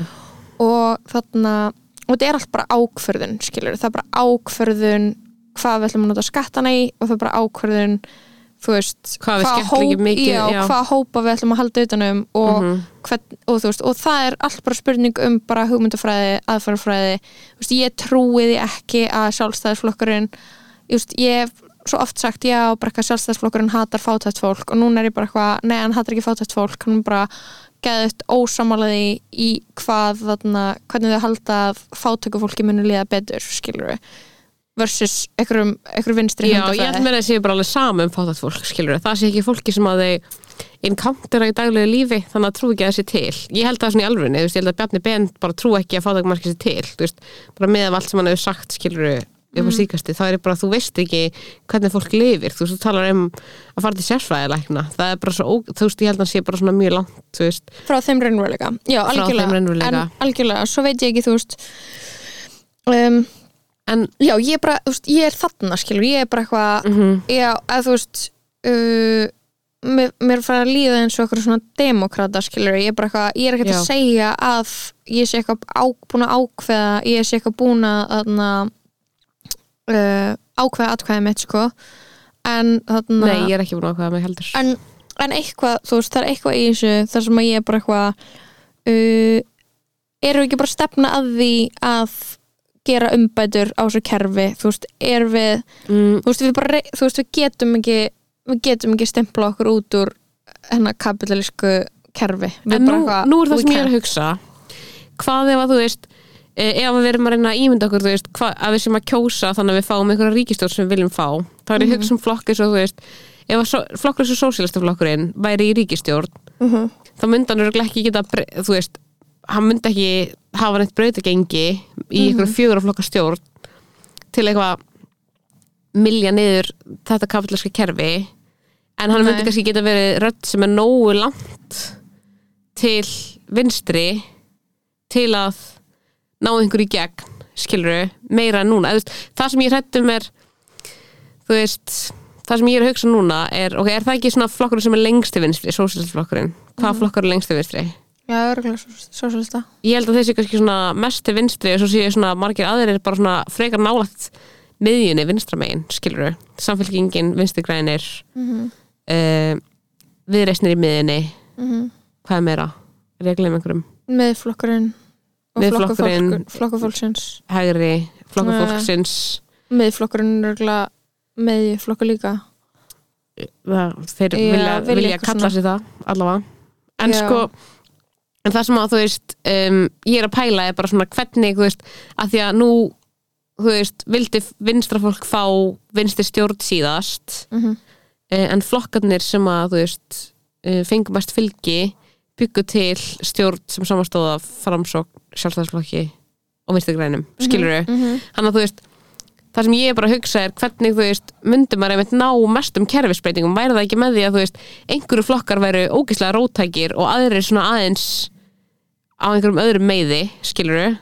og þarna og þetta er allt bara ákförðun skilur, það er bara ákförðun hvað við ætlum að nota skattana í og það er bara ákförðun þú veist, Hvað ekki hóp- mikið, já, já. hvað hópa við ætlum að halda utanum og, Mhm. hvern, og veist, og það er allt bara spurning um bara hugmyndafræði, veist, ég trúi því ekki að sjálfstæðisflokkurinn veist, ég hef svo oft sagt já, bara eitthvað sjálfstæðisflokkurinn hatar fátætt fólk og núna er ég bara eitthvað, nei, hann hatar ekki fátætt fólk hann er bara geðut ósamálaði í hvað þarna, hvernig þau halda að fátöku fólki munu liða betur, skilur við versus einhverjum, einhverjum vinstri Já, ég held með að séu bara alveg saman um fátætt fólk, skilur það sé ekki fólki sem að þau encountera í daglegu lífi, þannig að trú ekki að það sé til. Ég held það svona í veist, ég held að Bjarni Ben bara trú ekki að fátæk margir sé til veist, bara með allt sem hann hefur sagt, skilur upp á síkasti, þá er bara, þú veist ekki hvernig fólk lifir, þú veist, þú talar um að fara til sérfræðilækna, það er bara svo þú veist, ég held að hann sé bara svona mjög langt þú veist, frá þeim raunveruleika. Já, algjörlega, algjörlega, svo veit ég ekki þú veist um, en já, ég er bara, þú veist, ég er þarna skilur, ég er bara eitthvað mm já, að þú veist uh, mér, mér farið að líða eins og eitthvað svona demokrata skilur, ég er bara eitthvað, ég er ekkert Já. að segja að ég sé eitthvað á, búin að ákveða ég sé eitthvað búin að þarna, uh, ákveða atkveða mitt sko. En þarna nei, ég er ekki búin að ákveða mig heldur. En, en eitthvað, þú veist, það er eitthvað í þessu þar sem að ég er bara eitthvað uh, við ekki bara stefna að því að gera umbætur á þessu kerfi þú veist, erum við mm, þú veist, við bara, þú veist, við getum ekki við getum ekki stempla okkur út úr hennar kapitalísku kerfi. Við en nú, nú er það sem ég er að hugsa. Hvað ef að þú veist eh, ef við erum að reyna að ímynda okkur veist, hva, að við sem að kjósa þannig að við fáum einhverja ríkistjórn sem við viljum fá. Þá er ég Mhm. að hugsa um flokk eins og þú veist ef að so, flokkur eins og sósílistaflokkurinn væri í ríkistjórn Mhm. þá myndi hann örugglega ekki geta þú veist, hann myndi ekki hafa neitt brautagengi í ykkur mm fjögur flokka stjórn til eitthvað milja niður þetta kapitaliska kerfi. En hann myndi Nei. kannski geta verið rödd sem er nógu langt til vinstri til að ná einhverju í gegn skilur meira en núna. Veist, það sem ég hrættum er þú veist það sem ég er að hugsa núna er, ok, er það ekki svona flokkurinn sem er lengst til vinstri, sósíalistflokkurinn hvaða flokkur er lengst til vinstri? Já, örgulega sósálista Ég held að þessi kannski svona mest til vinstri og svo séu svona margir aðrir bara svona frekar nálægt miðjunni vinstramegin, skilur samfélkingin, vinstri grænir mm -hmm. uh, viðreisnir í miðjunni Mhm. hvað er meira? Er ég að glemma einhverjum? Miðflokkurinn og Miðflokkurinn. flokkufólk- flokkufólksins Hægri, flokkur Nei. fólksins Miðflokkurinn er örgulega miðflokkur líka það, þeir Já, vilja, vilja kalla sér það allavega en Já. sko en það sem að þú veist um, ég er að pæla er bara svona hvernig þú veist, að því að nú þú veist, vildi vinstra fólk fá vinstri stjórn síðast mm -hmm. en flokkarnir sem að þú veist eh, fengum mest fylgi byggu til stjórn sem samastóða framsók sjálfstæðsflokki og vinstri grænum, skilur mm -hmm. hann að þú veist það sem ég bara að hugsa er hvernig þú veist myndi maður einmitt ná mestum kerfisbreytingum væri það ekki með því að þú veist einhverju flokkar væru ógeðslega rótækir og aðrir svona aðeins á einhverjum öðrum meiði, skiluru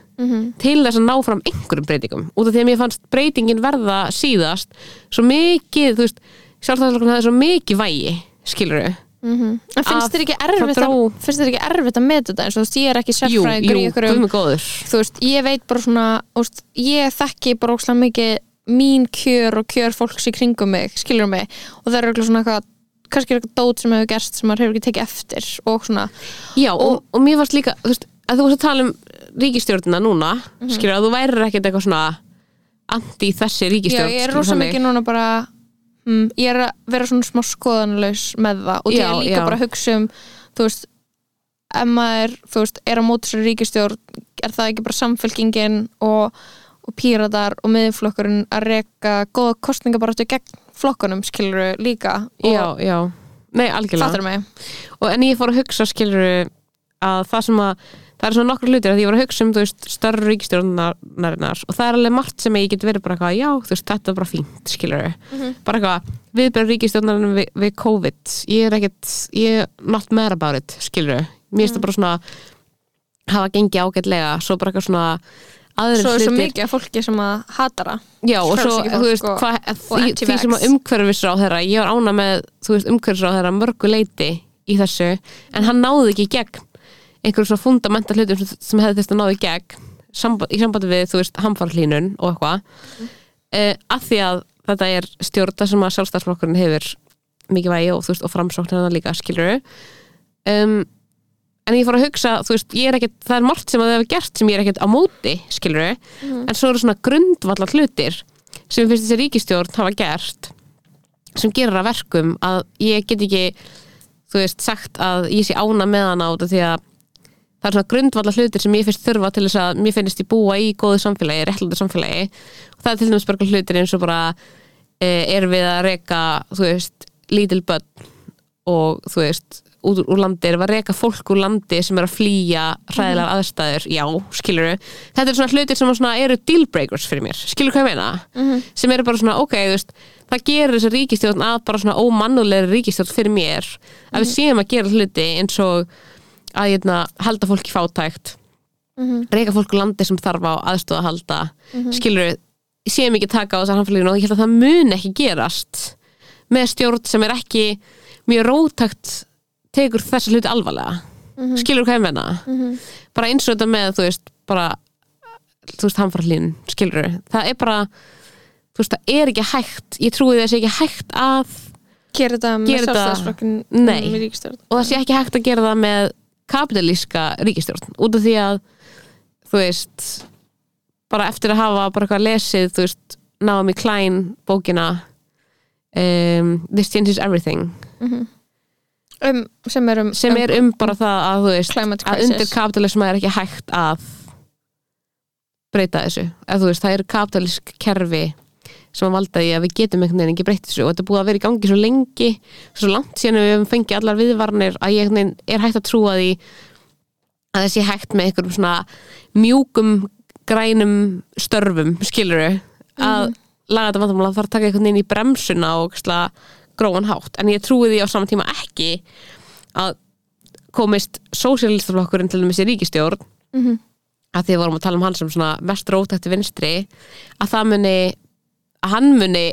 til þess að ná fram einhverjum breytingum. Út af því að mér fannst breytingin verða síðast svo mikið, þú veist sjálfstæðsflokkurinn hafði svo mikið vægi skiluru, En finnst Að þér ekki það erfitt að, dró- finnst þér ekki erfitt að meta þetta eins og þú veist, ég er ekki sérfræðingur í góður. Þú veist, ég veit bara svona úst, ég þekki bara ókslega mikið mín kjör og kjör fólks í kringum mig skilur mig, og það er eitthvað svona eitthvað kannski er eitthvað dót sem hefur gerst sem maður hefur ekki tekið eftir og svona Já, og, og mér varst líka, þú veist, að þú varst að tala um ríkistjórnina núna, mm Mhm. skilur að þú værir ekkert eitthvað svona anti þessi Já, ríkistjórn ég er rosa mikið núna bara hm, ég er að vera svona smá skoðanlaus með það og ég Já, er líka já. bara að hugsa um þú veist, ef maður þú veist, er á móti sér ríkistjórn er það ekki bara samfélkingin og, og píratar og miðflokkurinn að reka góða kostningabaráttu gegn flokkunum skiluru líka Já, já, nei, algjörlega. Fattur mig? Og en ég fór að hugsa skilur að það sem að það er svona nokkur hlutir að ég var að hugsa um þú veist, störru ríkistjórnarinnar og það er alveg margt sem ég get verið bara eitthvað, já, þú veist, þetta er bara fínt skilur Mhm. bara eitthvað, viðbjörn ríkistjórnarinnar við, við COVID ég er ekkert, ég er not mad about it skilur, mér finnst það bara svona hafa gengið ágætlega svo bara eitthvað svona svo er svo mikið af fólki sem að hatara Já, og svo, þú veist, og- hva, því, því sem að umhverfisráð þeirra, ég var ána með, þú veist, umhverfisráð þeirra mörgu leiti í þessu, en hann náði ekki í gegn einhverjum svona fundamental hlutum sem, sem hefði þess að náði í gegn samband, í sambandi við, þú veist, hamfarhlínun og eitthvað, mm. að því að þetta er stjórna sem að sjálfstæðsflokkurinn hefur mikið vægi og, þú veist, og framsókn hennar líka, skilur um, en ég fór að hugsa, þú veist, ég er ekkert það er margt sem að það hefur gert sem ég er ekkert á móti skilur en svo eru svona grundvallar hlutir sem finnst þessi ríkistjórn hafa gert sem gerir að verkum að ég get ekki þú veist, sagt að ég sé ána með hana út af því að það er svona grundvallar hlutir sem ég finnst þurfa til þess að mér finnst ég búa í góðu samfélagi, réttlandi samfélagi. Og það er til dæmis bara hlutir eins og bara e, er við að reka þú veist, lítil börn og þú veist út úr landi, erum að reka fólk úr landi sem er að flýja hræðilegar aðstæður. Já, skilur þetta er svona hlutir sem svona eru deal breakers fyrir mér. Skilur hvað ég meina? Sem eru bara svona, ok, þú veist það gerir þessa ríkistjórn að bara svona ómannulegri ríkistjórn fyrir mér. Að við séum að gera hluti eins og að hérna, halda fólki fátækt. Reyka fólk úr landi sem þarf á aðstóð að halda. Skilur séum ekki taka á þessar samfélaginu og ég held að það mun ekki gerast með stjórn sem er ekki mjög rótækt tekur þessa hluti alvarlega. Skilur hvað ég menna bara eins og þetta með þú veist bara þú veist hamfarlín skilur það er bara þú veist það er ekki hægt. Ég trúi þessi ekki hægt að gera þetta með sjálfstæðsflokkin með ríkistjórn og það sé ekki hægt að gera það með kapitalíska ríkistjórn út af því að þú veist bara eftir að hafa bara eitthvað lesið þú veist, Naomi Klein bókina um, This Changes Everything um, sem er um sem er um bara það að þú veist að undir kapitalisma er ekki hægt að breyta þessu. Að þú veist, það eru kapitalísk kerfi sem að valda því að við getum einhvern veginn ekki breytt þessu og þetta er búið að vera í gangi svo lengi svo langt síðan við höfum fengið allar viðvarnir að ég er hægt að trúa því að þessi hægt með einhverjum svona mjúkum grænum störfum, skiluru að laga þetta vandamál að fara að taka einhvern veginn í bremsuna og ógeðslega gróan hátt en ég trúi því á saman tíma ekki að komist sósíalistaflokkurinn til í ríkistjórn Mhm. að því að vorum að tala um hann sem svona mest rótætti vinstri að það muni að hann muni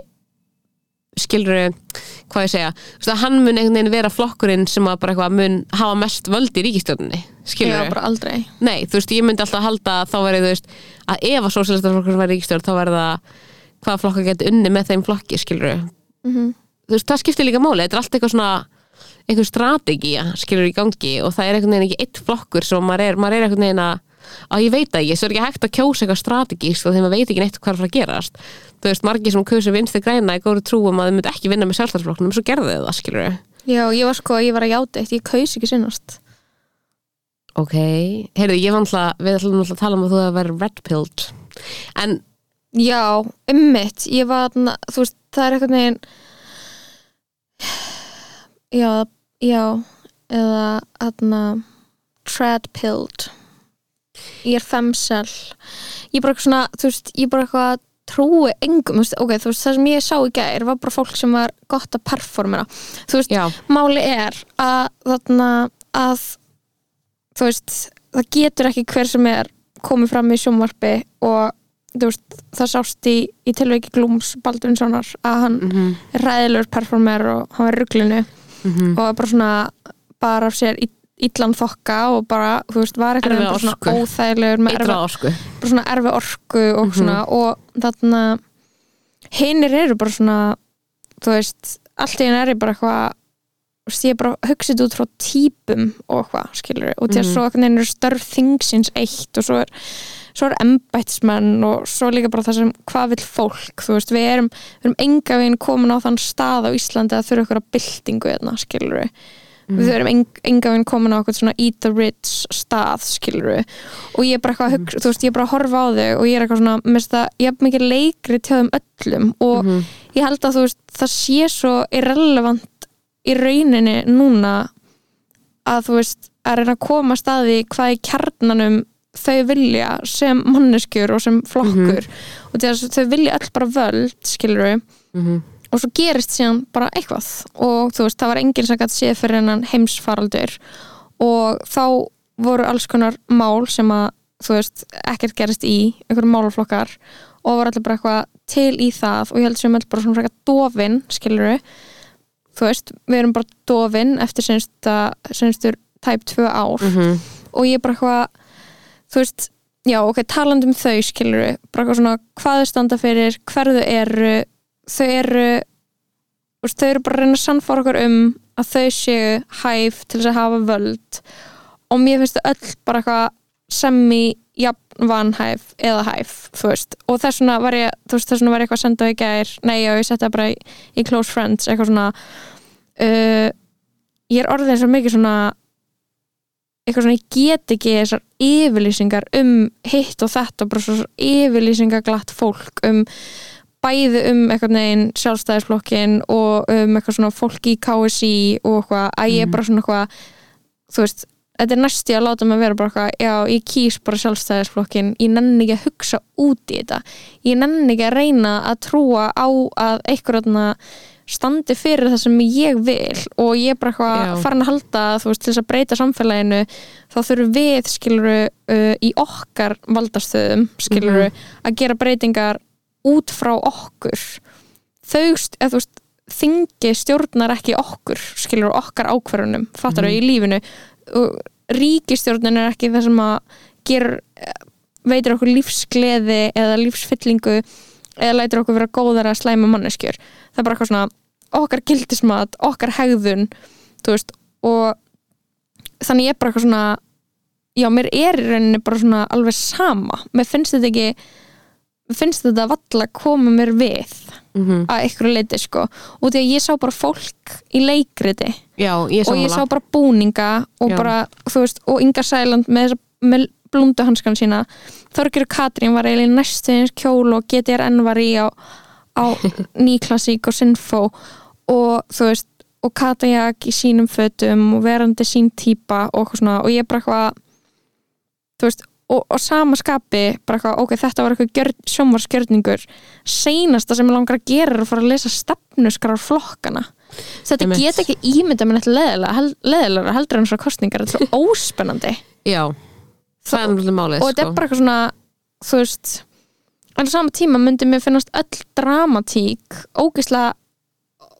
skilur hvað ég segja, að hann muni einhvern veginn vera flokkurinn sem að bara eitthvað mun hafa mest völd í ríkistjórninni skilur Já, bara aldrei Nei, þú veist, ég myndi alltaf halda að þá verið, þú veist, að ef að sósíalistaflokkur væri ríkistjórn, þá verið það hvaða flokkar geti unni með þeim flokki, skilur Mhm. Þú veist, það skiptir líka máli, þetta er allt eitthvað svona einhver strategía, skilur í gangi og það er einhvern veginn ekki eitt flokkur sem maður er, maður er einhvern veginn að að ég veit ekki, svo er ekki hægt að kjósa eitthvað strategíst og þegar maður veit ekki neitt hvað er að að gerast. Þú veist, margir sem kjósa vinstri græna í góru trúum að þau myndi ekki vinna með sjálfstæðsflokknum svo gerðu þau það, skilur Já, ég var sko, ég var að játa eitt, ég kaus ekki sinnast. Ok, heyrðu, ég var alltaf við ætlum alltaf að tala um að þú hefur verið red pilled en, Já, ummitt, ég var þú veist, það er eitthvað neginn Já, já eða þarna treadpilled. Ég er femsel. Ég er bara eitthvað svona, þú veist, ég er bara eitthvað trúi engum, þú veist, ok, þú veist, það sem ég sá í gær var bara fólk sem var gott að performera, þú veist, já, máli er að þarna að þú veist, það getur ekki hver sem er komið fram í sjónvarpi og veist, það sást í, í tilveiki Glúms Baldvinssonar að hann mhm, er ræðilegur performer og hann var í ruglinu mhm. Og bara svona bara af sér ill- illan þokka og bara, þú veist, var eitthvað bara svona óþægilegur með erfi, bara svona erfi orku og Mhm. svona og þarna hinnir eru bara svona þú veist, allt í henni er bara eitthvað ég er bara hugsið út frá típum og eitthvað, skilur og því að Mhm. svo einhvern veginn eru störf þingsins eitt og svo er, svo er embættismenn og svo líka bara það sem hvað vill fólk, þú veist, við erum við erum enga veginn komin á þann stað á Íslandi að þurfa ykkur að byltingu hérna, skilur við erum eng, enga veginn komin á eitthvað svona eat the rich stað, skilur og ég er bara eitthvað, mm. þú veist, ég er bara að horfa á þau og ég er eitthvað svona, mér finnst það ég er mikið leikri til þeim öllum og Mhm. ég held að þú veist, það sé svo irrelevant í rauninni núna að þú veist, að reyna að koma staði hvað í kjarnanum þau vilja sem manneskjur og sem flokkur. Og því að þau vilja öll bara völd, skilur við Mhm. og svo gerist síðan bara eitthvað. Og þú veist, það var enginn sem gætt séð fyrir hennan heimsfaraldur. Og þá voru alls konar mál sem að, þú veist, ekkert gerist í einhverjum málaflokkar. Og var allir bara eitthvað til í það. Og ég held sem öll bara svona frekar dofin, skilur þú veist, við erum bara dofin eftir sensta, senstur tæp tvö ár. Mhm. og ég er bara eitthvað þú veist, já ok, talandi um þau skilur bara eitthvað svona hvað þau standa fyrir hverðu eru. Þau eru veist, þau eru bara að reyna að sannfára okkur um að þau séu hæf til þess að hafa völd. Og mér finnst þau öll bara eitthvað semi jafn vanhæf eða hæf, þú veist. Og þess vegna var ég, þú veist, þess vegna var ég eitthvað að senda á í gær, nei, já, ég setja bara í, í close friends, eitthvað svona uh, ég er orðin svo mikið svona eitthvað svona, ég get ekki þessar yfirlýsingar um hitt og þetta og bara svo yfirlýsingar glatt fólk um bæði um eitthvað neginn sjálfstæðisflokkin og um eitthvað svona fólk í KSI og eitthvað, að ég er bara svona eitthvað þú veist, þetta er næsti að láta mig vera bara eitthvað, já, ég kýs bara sjálfstæðisflokkin, ég nenni ekki að hugsa út í þetta, ég nenni ekki að reyna að trúa á að eitthvað standi fyrir það sem ég vil. Og ég er bara eitthvað farin að halda þú veist, til þess að breyta samfélaginu þá þurfum við, skiluru uh, í okkar valdastöðum skiluru, að gera breytingar út frá okkur. Þau, st- eða þú veist þingi stjórnar ekki okkur skilur okkar ákvarðunum, fattar í lífinu ríkistjórnin er ekki það sem að ger, veitir okkur lífsgleði eða lífsfyllingu eða lætur okkur vera góðar að slæma manneskjur. Það er bara eitthvað svona okkar gildismat, okkar hegðun veist, og þannig ég er bara eitthvað svona já, mér er í rauninni bara svona alveg sama, mér finnst þetta ekki finnst þetta valla koma mér við Mhm. að einhverju leiti sko. Og því að ég sá bara fólk í leikriti. Já, ég og ég sá bara búninga og Já. bara, þú veist, og Inga Sæland með, með blundu hanskan sína. Þorgjur Katrín var eiginlega næstu eins kjól og GTRN var í á, á *laughs* nýklassík og sinfó. Og þú veist og katajak í sínum fötum og verandi sín típa og og ég bara eitthvað þú veist og, og sama skapi bara eitthvað ok, þetta var eitthvað sjómarskjörningur seinasta sem ég langar að gera er að fara að lesa stefnuskrar flokkana. Þetta get ekki ímynda mér eitthvað leðilega, hel, leðilega heldur en svona kostningar, þetta er svo *laughs* óspennandi. Já, það er náttúrulega málið og þetta sko. er bara eitthvað svona þú veist en á sama tíma myndi mér finnast öll dramatík ógeðslega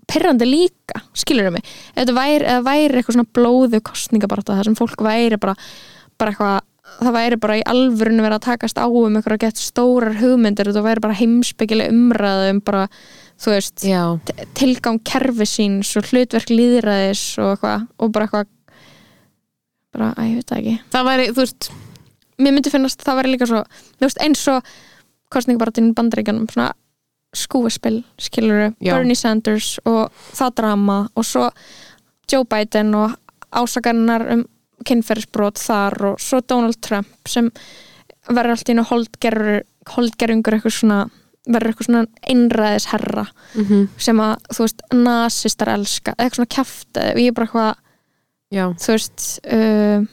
perrandi líka, skilur mig? Ef þetta væri, væri eitthvað svona blóðu kostningabarta það sem fólk væri bara bara eitthvað, það væri bara í alvörinu verið að takast á um eitthvað að geta stórar hugmyndir og það væri bara heimspekileg umræðu um bara, þú veist tilgang kerfi síns og hlutverk líðræðis og eitthvað og bara eitthvað bara, að ég veit það ekki það væri, þú veist mér myndi finnast það væri líka svo mér veist eins og kostningabaratinn bandaríkanum svona skúaspil skilur Já. Bernie Sanders og það drama og svo Joe Biden og ásakarnar um kynferðisbrot þar og svo Donald Trump sem verður allt í einu holdgerur holdgerungur eitthvað svona verður eitthvað svona einræðisherra mm sem að, þú veist, nasistar elska eitthvað svona og ég er bara eitthvað þú veist uh,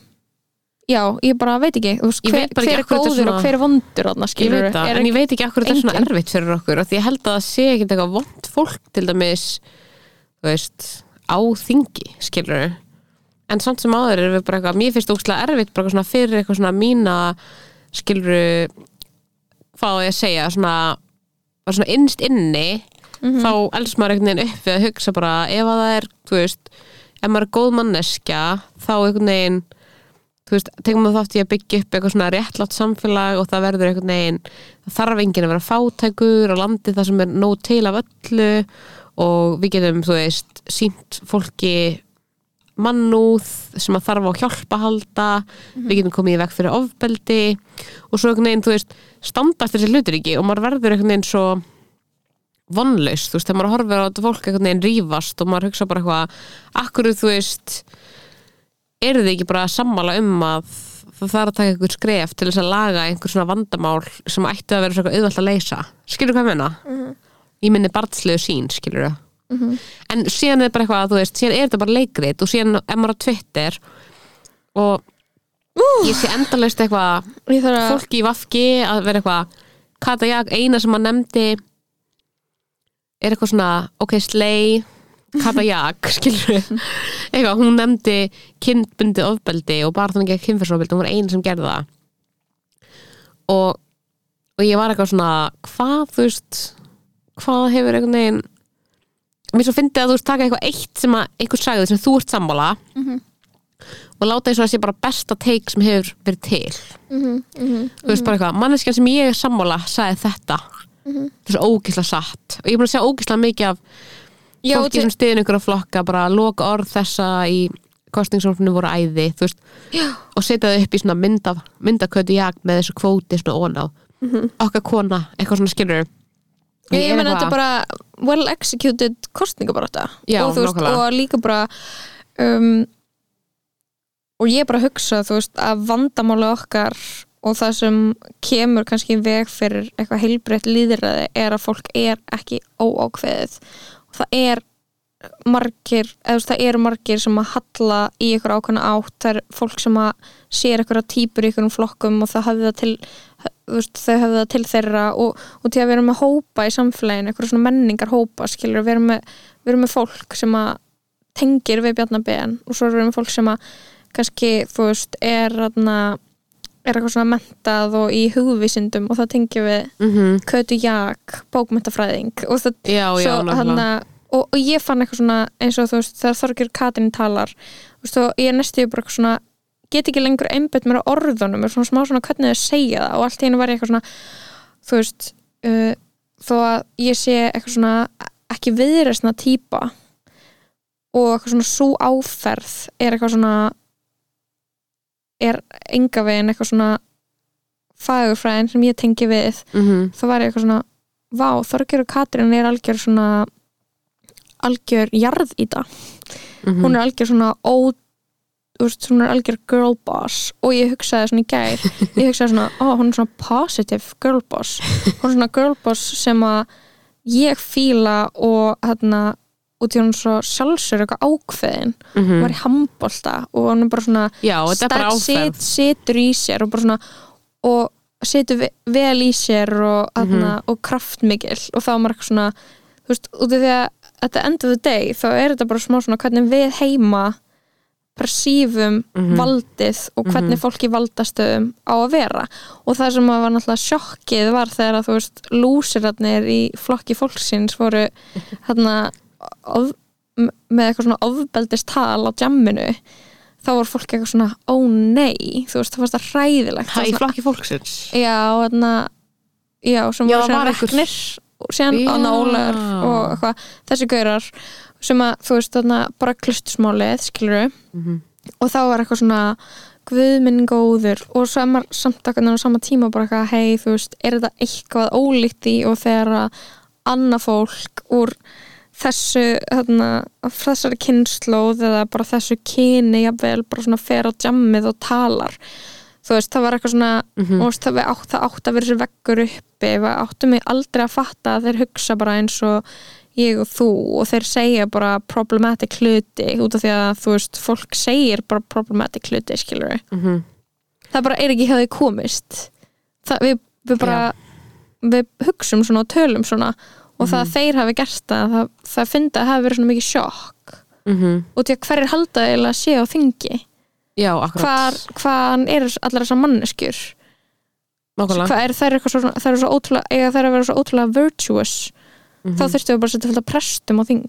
já, ég bara veit ekki þú veist, hver, veit bara ekki hver er góður svona- og hver er vondur þarna, ég skilur það, en ég veit ekki akkur þetta er svona erfitt fyrir okkur af því ég held að það sé ekki eitthvað vond fólk til dæmis, þú veist á þingi, skilur en samt sem áður er við bara eitthvað mér finnst ókslega erfitt bara svona fyrir eitthvað svona mína, skilur hvað á ég að segja svona, svona innst inni Mhm. þá elst maður einhvern veginn upp við að hugsa bara ef að það er, þú veist ef maður er góð manneskja þá einhvern veginn þú veist, tegum maður þátt í að byggja upp eitthvað svona réttlátt samfélag og það verður einhvern veginn það þarf enginn að vera fátækur og landi það sem er nóg til af öllu og við getum, þú veist sínt fólki mannúð sem að þarf á hjálpa að halda. Við getum komið í veg fyrir ofbeldi. Og svo einhvern veginn, þú veist standast þessi hlutur ekki og maður verður einhvern veginn svo vonlaus, þú veist, þegar maður horfir á þetta fólk einhvern veginn rífast og maður hugsa bara eitthvað akkur þú veist eru þið ekki bara sammála um að það þarf að taka einhver skref til þess að laga einhver svona vandamál sem ætti að vera svona auðvelt að leysa? Skilur hvað ég menna? Ég minni barnslegu sín, skilur það en síðan er bara eitthvað, þú veist, síðan er þetta bara leikrit og síðan er maður á Twitter og ég sé endalaust eitthvað að fólki í Vafki að vera eitthvað Kata Jag, eina sem hann nefndi er eitthvað svona ok, slay, Kata Jag *laughs* skilur eitthvað, hún nefndi kynbundið ofbeldi og bara þannig ekki kynferðsofbeldi, hún var eina sem gerði það. Og og ég var eitthvað svona, hvað þú veist hvað hefur einhvern veginn mér svo fyndið að þú veist taka eitthvað eitt sem að einhver sagði sem þú ert sammála. Mhm. og láta eins og það sé bara besta take sem hefur verið til. Mhm, mhm, þú veist bara eitthvað, manneskjan sem ég er sammála sagði þetta. Mhm. þetta er svo ógislega satt. Og ég er búin að segja ógislega mikið af Já, fólki sem stiðin ykkur að flokka bara loka orð þessa í kostningsorfinu voru æði veist, og setja þau upp í svona mynd af myndakötu jag með þessu kvóti svona óná, okkar kona eitthvað svona skilur Ég, ég meina þetta er bara well executed kostningabarata Já, og, og líka bara um, og ég er bara að hugsa veist, að vandamála okkar og það sem kemur kannski veg fyrir eitthvað heilbreytt líðræði er að fólk er ekki óákveðið. Og það er margir, eða það eru margir sem að halla í ykkur ákveðna átt. Það er fólk sem að sér ykkur típur í ykkur flokkum og það hafði það til veist, þau hafði það til þeirra og, og til að vera með hópa í samfélaginu ykkur svona menningar hópa, skilur við erum með, við erum með fólk sem að tengir við Bjarnabén og svo erum við með fólk sem að kannski, þú veist, er aðna, er eitthvað svona mentað og í hugvísindum og það tengjum við mm -hmm. Kötu Jak, bókmyndafræðing og það já, já, svo, nákvæmlega hana, og, og ég fann eitthvað svona eins og þú veist þegar Þorgjör Katrin talar og ég er næstu bara eitthvað svona get ekki lengur einbett mér á orðunum er svona smá svona hvernig þau segja það og allt í hennu var ég eitthvað svona þú veist uh, þó að ég sé eitthvað svona ekki viðresna típa og eitthvað svona svo áferð er eitthvað svona er enga veginn eitthvað svona fagurfræðin sem ég tengi við mm -hmm. þá var ég eitthvað svona vá, Þorgjör og Katrin er algjör svona algjör jarð í það Mhm. hún er algjör svona ó, þú veist, hún er algjör girl boss. Og ég hugsaði svona í gær *laughs* ég hugsaði svona, ó, hún er svona positive girl boss. Hún er svona girl boss sem að ég fíla og hérna út í hún svo sjálfsögur eitthvað ákveðin. Mm hún var í handbolta og hann er bara svona Já, þetta er sit, situr í sér og bara svona og situr ve- vel í sér og, mm og kraftmikil og þá var maður eitthvað svona þú veist, út af því að at the end of the day þá er þetta bara smá svona hvernig við heima persífum Mhm. valdið og hvernig fólk í valdastöðum á að vera. Og það sem var náttúrulega sjokkið var þegar að þú veist lúsirarnir í flokki fólksins voru *laughs* hérna of, með eitthvað svona ofbeldist tal á jamminu þá var fólk eitthvað svona, ó nei. Þú veist, það fannst það hræðilegt. Það í var svona, flokki fólksins? Já, hérna já, sem Já, voru var einhver- reknir og síðan. Anna Ólar og eitthvað, þessi gaurar sem að, þú veist, þarna bara klustusmálið, skilur Mhm. og þá var eitthvað svona guðminn góður og svo er maður samt eitthvað á sama tíma bara eitthvað, hei, þú veist, er þetta eitthvað ólíkt í og þegar að annað fólk úr þessu, þarna, þessari kynnslóð eða bara þessu kyni jafnvel bara svona fer á jammið og talar þú veist, það var eitthvað svona Mhm. og veist, það, átt, það átt að vera þessi veggur uppi við áttum mig aldrei að fatta að þeir hugsa bara eins og ég og þú og þeir segja bara problematic hluti út af því að þú veist, fólk segir bara problematic hluti, skilur við Mhm. það bara er ekki því komist. Það, við, við bara við hugsum svona og tölum svona og það að þeir hafi gert það það, það fyndi að hafi verið svona mikið sjokk. Mhm. og því að hverjir halda eiginlega að sé á þingi? Já, hvar, hvaðan eru allar þessar manneskjur? Nákvæmlega. Hvað er þær eitthvað svo, þær eru svo ótrúlega eiga þær að vera svo ótrúlega virtuous Mhm. þá þurftum við bara að setja fullt af prestum á þing.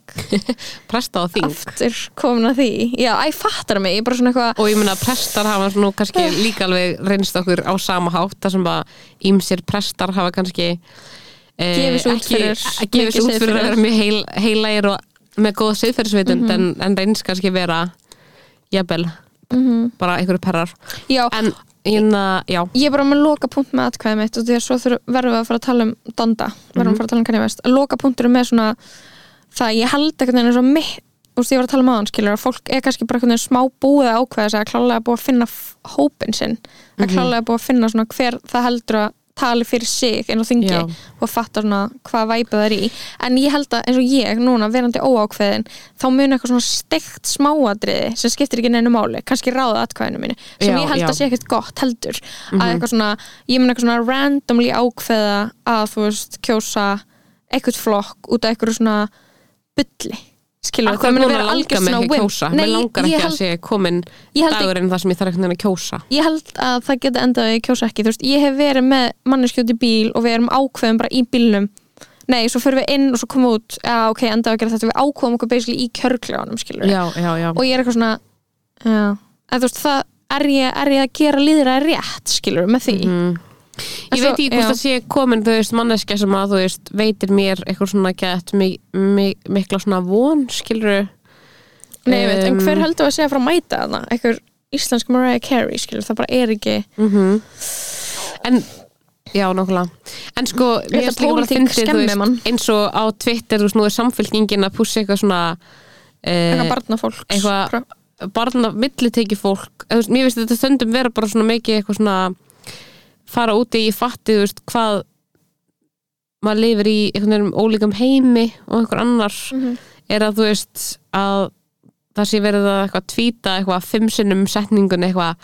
*laughs* Presta á þing? Aftur komin að því. Já, æ, fattar mig, ég bara svona eitthvað Og ég meina prestar hafa nú kannski líka alveg reynst okkur á sama hátt þar sem að ímsir prestar hafa kannski eh, Gefið sig út fyrir eh, gefið sig mikið út fyrir að vera mjög heil, heilægir og með góða siðferðisvitund en, en reynst kannski vera jafnvel, mm bara einhverju perrar. Já, en hérna, já. Ég er bara með loka punkt með atkvæðið mitt og því að svo verðum við að fara að tala um Donda, verðum að fara að tala um Kanye West. Loka punktur með svona það að ég held eitthvað eins og mitt þú veist, ég var að tala um aðan, skilur, að fólk er kannski bara einhvern veginn smá búið sig að klálega búið að finna hópinn sinn. Að klálega búið að finna svona hver það heldur að tali fyrir sig inn á þingi Já. og fatta svona hvað væpið það er í. En ég held að eins og ég núna verandi óákveðin þá mun eitthvað svona steikt smáadriði sem skiptir ekki neinu máli kannski ráða atkvæðinu mínu sem Já, ég held að sé ekkert gott heldur. Að eitthvað svona, ég mun eitthvað svona randomly ákveða að þú veist kjósa eitthvað flokk út af eitthvað svona bulli skilur Akkur núna langar mig ekki að kjósa? Mér langar ekki að held, sé komin dagurinn þar sem ég þarf veginn að kjósa. Ég held að það geti endað að ég kjósa ekki. Veist, ég hef verið með manneskjóti bíl og við erum ákveðum bara í bílnum. Nei, svo fyrir við inn og svo komum við út. Já, ok, endað að gera þetta, við ákveðum okkur basically í kjörkleganum, skilur Já, já, já. Og ég er eitthvað svona en veist, það er ég, er ég að gera líðra rétt, skilur, með því? Mm. En Ég veit ekki hvort það sé komin þú veist manneskja sem að þú veist veitir mér eitthvað svona gett mi, mi, mikla svona von skilur Nei, ég veit, en Um, hver heldur að segja frá að mæta þarna? Einhver íslensk Mariah Carey, skilur, það bara er ekki mm En Já, nákvæmlega. En sko, mér finnst líka bara pólitík fyndið, eins og á Twitter, þú veist, nú er samfélkingin að pússa eitthvað svona eitthvað eh, barnafólks eitthvað- Pro- barna milliteki fólk eða, þú veist, mér finnst þetta stundum vera bara svona mikið eitthvað svona fara úti í fatti, veist, hvað maður lifir í einhvern veginn ólíkum heimi og einhver annar Mhm. er að þú veist að það sé verið að eitthvað tvíta eitthvað fimm sinnum setningun eitthvað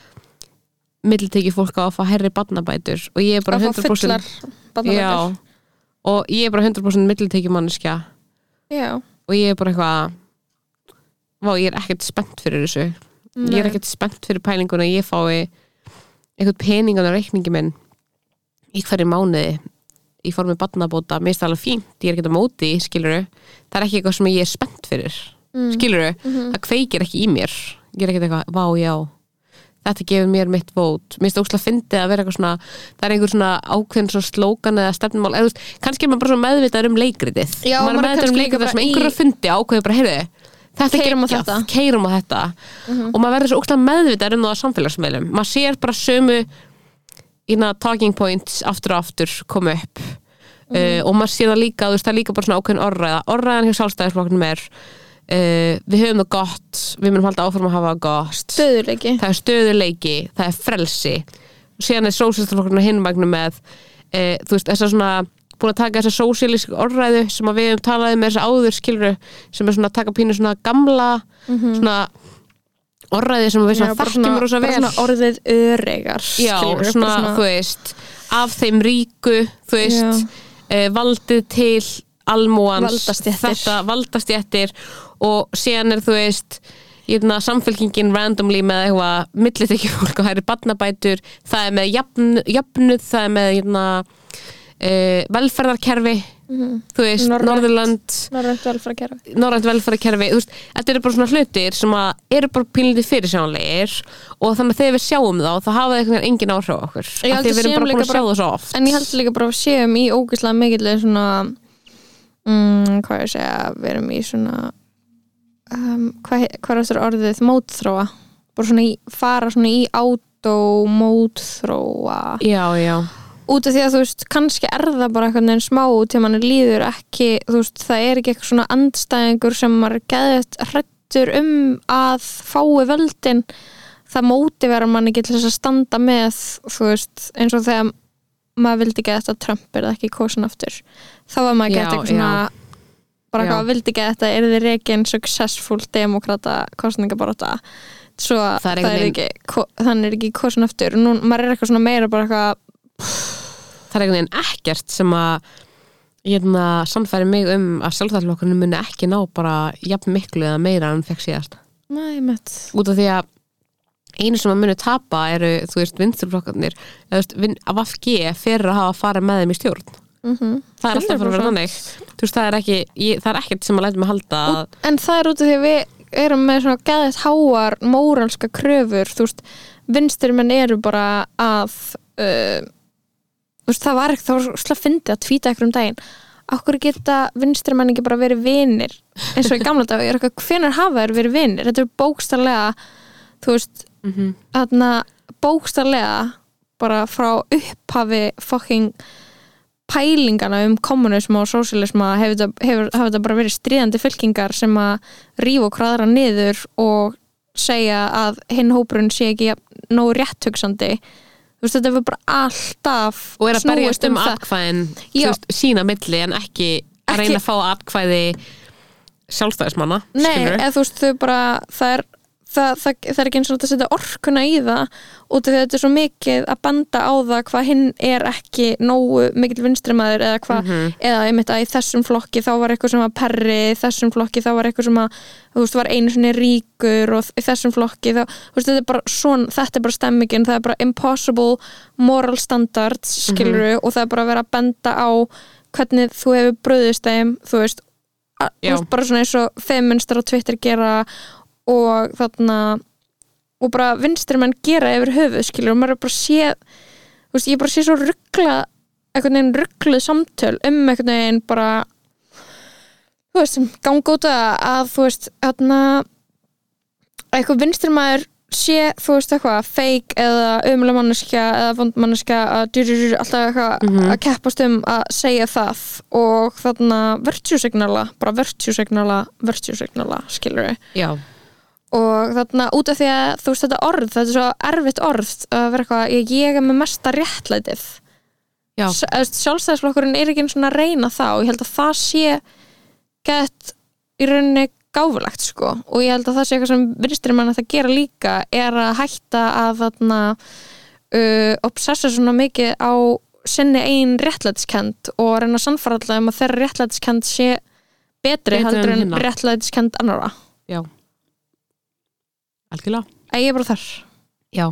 milliteki fólk á að fá herri barnabætur og ég er bara að fá 100% fullar barnabætur já, og ég er bara 100% milliteki manneskja já. og ég er bara eitthvað Vá, ég er ekkert spennt fyrir þessu ég er Nei. ekkert spennt fyrir pælinguna ég fái eitthvað peningan á reikningi minn í hverju mánuði í formi barnabóta, mér finnst það alveg fínt ég er ekkert á móti, skiluru það er ekki eitthvað sem ég er spennt fyrir Mm. skiluru, Mhm. það kveikir ekki í mér ég er ekkert eitthvað, vá, já þetta gefur mér mitt vót. Mér finnst það óslega fyndið að vera eitthvað svona það er einhver svona ákveðin svona slókan eða stefnumál, eða þú veist, kannski er maður bara svona meðvitað um leikritið, Já, maður er meðvitað um leikritið sem einhverju fundi ákveður bara, heyrðu þetta er Keyrum á þetta. Keirum á þetta. Og maður verður svo óslega meðvitað um það á samfélagsmeilum maður sér bara sömu ína talking points aftur og aftur koma upp. Mhm. uh, og maður sér það líka, þú veist, það er líka bara svona ákveðin orðræða. Orðræðan hjá sjálfstæðisflokknum er uh, við höfum það gott við munum halda áfram að hafa það gott. Stöðuleiki það er stöðuleiki, það er frelsi. Síðan er sósistaflokkurinn á hinvagnum með uh, þú veist, þessar svona búin að taka þessa sósíalísk orðræðu sem að við hefum talað um þessi áður skilur sem er svona að taka pínu svona gamla svona orðræði sem við svona þekkjum rosa vel. svona orðið öregar Já, skilurðu, svona, bara þú veist af þeim ríku, þú veist uh, valdið til almúans, þetta valdastjættir og síðan er þú veist Jötna, samfélkingin randomly með eitthvað millitekki fólk og það eru barnabætur það er með jafn, jöfnuð það er með jötna, uh, velferðarkerfi þú veist. Norðurland Norrænt velfærakerfi norrænt velferðarkerfi, þú veist, þetta eru bara svona hlutir sem að eru bara pínlítið fyrirsjónlegir og þannig að þegar við sjáum þá þá hafa það einhvern veginn engin áhrif á okkur. Að við erum bara búin að sjá það svo oft. En ég held líka bara að séum í ógeðslega mikill svona mm, hvað ég að segja, við erum í svona um, hvað, hvað er þessar orðið? Mótþróa. Bara svona í, fara svona í automótþróa. Já, já, út af því að þú veist, kannski er það bara eitthvað neginn smá til mann líður ekki þú veist, það er ekki eitthvað svona andstæðingur sem maður geðið hrættur um að fái völdin. Það mótivera mann ekki til þess að standa með þú veist, eins og þegar maður vildi ekki að þetta Trump er ekki kosin aftur. Þá var maður Já, gett eitthvað svona bara Já. eitthvað, vildi ekki að þetta er þið reikin successful demokrata kostningabaróta svo Það er það er, einhvern ekki ko- þannig er ekki kosin aftur. Nú, maður er eitthvað svona meira bara eitthvað það er einhvern veginn ekkert sem að hérna, sannfæri mig um að sjálfstæðarflokkurinn muni ekki ná bara jafn miklu eða meira en fekk síðast. Nei, mitt. Út af því að einu sem að muni tapa eru, þú veist, vinsturflokkarnir af FG fyrir að hafa farið með þeim í stjórn. Mm -hmm. það er alltaf fara að vera þannig. veist, það er ekki, ég, það er ekkert sem að læta mig halda að En það er út af því að við erum með svona gæðið háar móralska kröfur þú veist, vinstir menn eru bara að uh, veist, það var ekki, það var slá fyndið að tvíta ekkur um daginn. Okkur geta vinstri menn ekki bara verið vinir? Eins og í gamla dag, ég er eitthvað, hvenær hafa þær verið vinir, þetta er bókstarlega þú veist, mm -hmm. þarna bókstarlega bara frá upphafi fucking pælingana um kommunism og sósialisma hefur hefur, hefur þetta bara verið stríðandi fylkingar sem að rífa og kraðra niður og segja að hinn hópurinn sé ekki jafn- nógu rétthugsandi þú veist þetta hefur bara alltaf og er að berjast um það. atkvæðin veist, sína milli en ekki að Ekki- reyna að fá atkvæði sjálfstæðismanna Nei, eða þú veist þau bara það er, það, það, það er ekki eins og þetta að setja orkuna í það út af því að þetta er svo mikið að banda á það hvað hinn er ekki nógu mikil vinstrimæður eða hvað. Mhm. eða einmitt að í þessum flokki þá var eitthvað sem var perri í þessum flokki þá var eitthvað sem að þú veist var einu sinni ríkur og í þessum flokki þá, þú veist, þetta er bara svona, þetta er bara stemmingin það er bara impossible moral standards skiluru og það er bara að vera að benda á hvernig þú hefur bröðist þeim þú veist bara svona eins og feministar á Twitter gera og þarna og bara vinstri menn gera yfir höfuð skilur og maður er bara sé þú veist, ég bara sé svo ruggla einhvern veginn ruggluð samtöl um einhvern veginn bara þú veist, ganga út að þú veist, þarna eitthvað vinstri maður sé, þú veist eitthvað, feik eða umlega manneskja eða vond manneskja að dyrur alltaf eitthvað Mhm. að keppast um að segja það. Og þarna virtue-signala, bara virtue-signala virtue-signala, skilur við já, og þarna út af því að þú veist þetta orð, þetta er svo erfitt orð að vera eitthvað, ég, ég er með mesta réttlætið. Sjálfstæðisflokkurinn er ekki eins og að reyna það og ég held að það sé gett í rauninni gáfulegt sko. Og ég held að það sé eitthvað sem vinstri mann að það gera líka er að hætta að þarna uh, obsessa svona mikið á sinni ein réttlætiskend og reyna að sannfara alltaf um að þeirra réttlætiskend sé betri Betri en heldur en hinna. réttlætiskend annara já algjörlega, að ég er bara þar já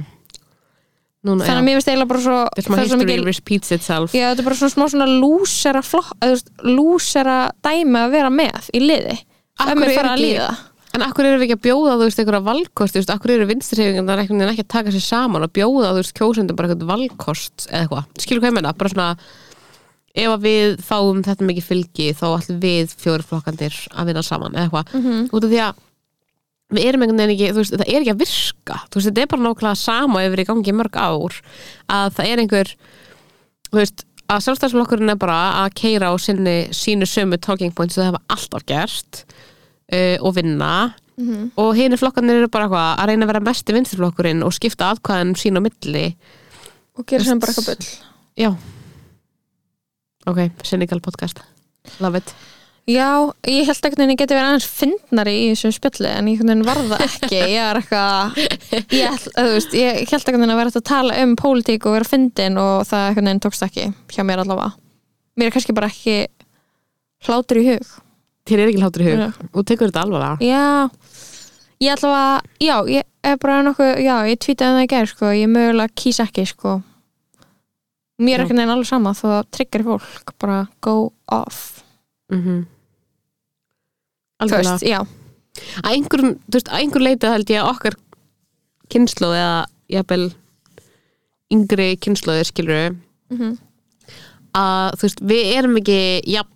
núna, þannig að mér finnst eiginlega bara svo það er svo itself Já, þetta er bara svona smá svona lúsera lúsera dæmi að vera með í liði ef mér fara að líða En akkur eru við ekki að bjóða, þú veist, einhverja valkost, þú veist, akkur eru vinstrihefingar ekki, ekki að taka sér saman og bjóða, þú veist, kjósendum bara eitthvað valkost eða eitthvað. Skilur hvað ég meina? Bara svona, ef að við fáum þetta mikið fylgi, þá ætlum við fjórflokkandir að vinna saman eða eitthvað. Mhm. Út af því að við erum einhvern veginn ekki, þú veist, það er ekki að virka. Þú veist, þetta er bara nákvæmlega sama erum í gangi í mörg ár, að það er einhver, þú veist, að sjálfstæðsflokkurinn er bara að keira á sinni, sínu sömu talking points og það hafa alltaf gert uh, og vinna. Mhm. og hini flokkarnir eru bara eitthvað að reyna að vera mesti vinstirflokkurinn og skipta atkvæðan sín á milli. Og gera sem bara eitthvað bull. já. Ok, Senegal podcast. Love it Já, ég held ekki að ég geti verið aðeins fyndnari í þessum spjalli en ég var það ekki. Ég er eitthvað ég, veist, ég held ekki að vera hægt að tala um pólitík og vera fyndin og það tókst ekki hjá mér allavega. Mér er kannski bara ekki hlátur í hug. Þér er ekki hlátur í hug. Já. og tekur þetta alvarlega. Já, ég allavega já, ég er bara nokkuð já, ég tweetaði um það í gær, sko, ég mögulega kýs ekki, sko. Mér er ekki neginn alveg sama þó að tryggar fólk bara go off. Mm veist, já, að einhverjum, þú veist, að einhver leita held ég að okkar kynnslóð eða jafnvel yngri kynnslóðir skilur mm að þú veist, við erum ekki jafn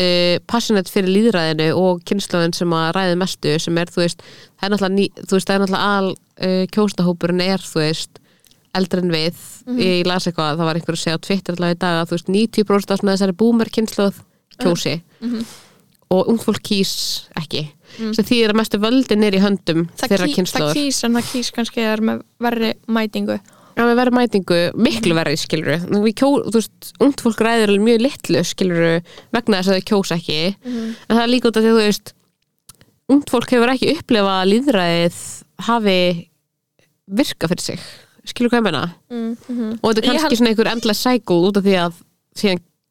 uh, passionate fyrir líðræðinu og kynnslóðin sem að ræði mestu sem er, þú veist, það er náttúrulega, ný, þú veist, það er náttúrulega al uh, kjóstahópurinn er, þú veist eldri en við, ég las eitthvað það var einhver að segja á Twitter allavega í dag að þú veist 90% af þessari boomer kynnslóð kjósi og ung fólk kýs ekki. Sem því að mestu völdin er í höndum þeirra ký, það kynnslóður kýs en það kýs kannski er með verri mætingu. Já, við verðum mætingu miklu verið, skilur við kjó, þú veist, ungt fólk alveg mjög litlu, skilur vegna þess að þau kjósa ekki. En það er líka út af því að þú veist ungt fólk hefur ekki upplifað að líðræðið hafi virka fyrir sig. Skilur hvað ég menna mm -hmm. og þetta er kannski held- svona einhver endlega cycle út af því að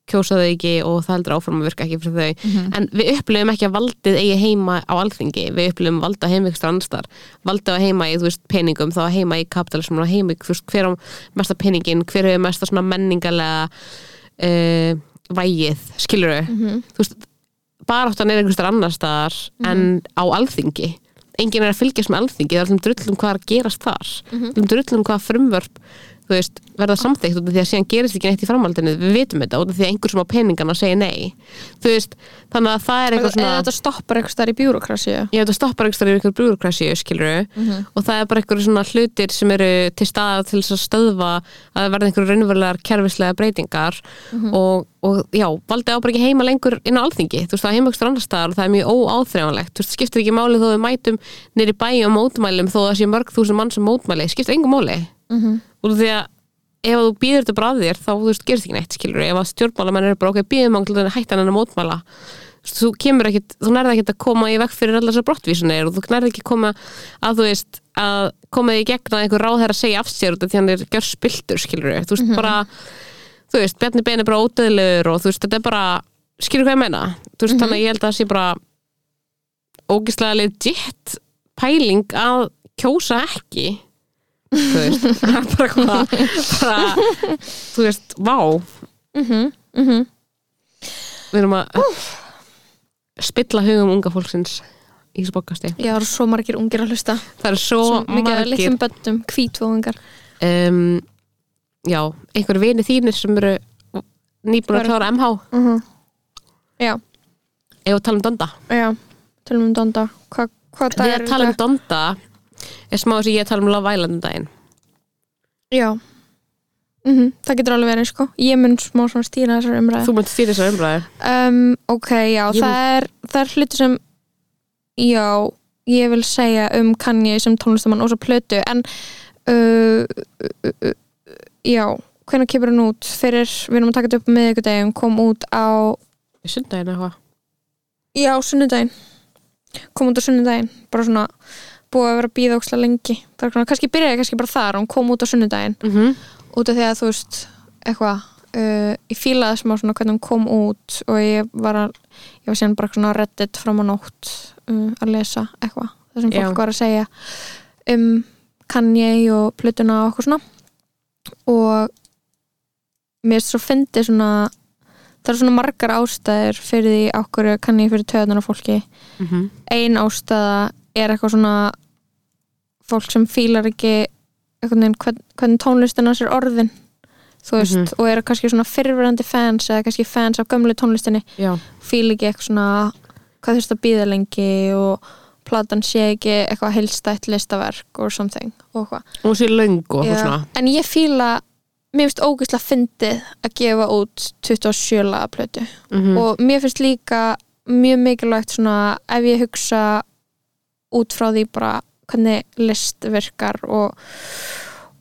kjósa þau ekki og það heldur áfram að virka ekki fyrir þau. En við upplifum ekki að valdið eigi heima á alþingi, við upplifum valda heimvikstur annarstar, valdið að heima í veist, peningum, þá að heima í kapitalism heima í veist, hver á mesta peningin hver hefur mesta menningalega uh, vægið skilur Mhm. þú veist baráttan er einhverstar annarstar en á alþingi. Enginn er að fylgjast með alþingi, það er allum drullum hvað er að gerast þar, Mhm. allum drullum hvað frumvörp þú veist, verða samþykkt út af því að síðan gerist ekki neitt í framhaldinu, við vitum þetta út af því að einhver sem á peningana segir nei. Þú veist, þannig að það er eitthvað svona eða þetta stoppar eitthvað stær í bjúrokrasíu veit að stoppar einhver í einhver brúrkrassi skilur Mhm. og það er bara einhver svona hlutir sem eru til staða til þess að stöðva að verða einhver raunverulegar kerfislega breytingar. Mhm. og, og já, valdi á bara ekki heima lengur inn á alþingi, þú veist það er heima og er við Mhm. því að ef þú býður þetta bara að þér þá þú veist, gerist ekki neitt, skilur ef að stjórnmálamenn eru bara ok, býðum á að hætta hann að mótmæla. Þú kemur ekkit, þú nærði ekkit að koma í vekk fyrir allar þessar brottvísunir og þú nærði ekki að koma að þú veist, að koma í gegn að einhver ráð að segja af sér út af því hann er gjör spiltur, skilur þú veist, bara þú veist, Bjarni Ben er bara ódöðlegur og þú veist, þetta er bara skilur hvað ég meina, þú veist, þannig að ég held að það sé bara ógislega legit pæling að kjósa ekki þú veist, það *laughs* bara hvað bara, þú veist, vá. Mhm, mhm. við erum að spilla hugum unga fólksins í þessu bókasti Já, það eru svo margir ungir að hlusta. Það er svo, Svo margir. litlum böndum, hvítvóðungar um, já, einhver vini þínir sem eru nýbúin að klára MH uh Já, ef að tala um Donda? Já, tölum um Donda. Hva, Hvað dag þegar er að tala um Donda er smá þess að ég tala um Love Island um daginn. Já. Mm Það getur alveg verið, sko. Ég mun smá svona stýra þessar umræði þú munt stýra þessar umræður um, Ok, já, Ég það er, það er hluti sem Já, ég vil segja um Kanye sem tónlistamann og svo plötu en uh, uh, uh, Já, hvenær kemur hann út? Fyrir, við erum að taka þetta upp með ykkur degum kom út á sundaginn eitthvað? Já, sunnudaginn. Kom út á sunnudaginn bara svona búið að vera að býða ókslega lengi kannski byrjaði kannski bara þar hún kom út á sunnudaginn mm -hmm. út af því að þú veist eitthvað uh, ég fílaði smá svona hvernig hún kom út og ég var að ég var síðan bara svona reddit fram á nótt uh, að lesa eitthvað það sem Já. fólk var að segja um Kanye og plötuna og eitthvað svona og mér svo fyndi svona það eru svona margar ástæður fyrir því okkur Kanye fyrir töðunar á fólki Mm -hmm. ein ástæða er eitthvað svona fólk sem fílar ekki veginn hvern, hvernig tónlistin hans er orðin þú veist, Mhm. og eru kannski svona fyrrverandi fans eða kannski fans af gömlu tónlistinni já, fíl ekki eitthvað svona hvað þurft að býða lengi og platan sé ekki eitthvað heilstætt listaverk or something og eitthvað. Og sé löng og svona. en ég fíla, mér finnst ógeðslega fyndið að gefa út 27 laga plötu mm og mér finnst líka mjög mikilvægt svona ef ég hugsa út frá því bara hvernig list virkar og,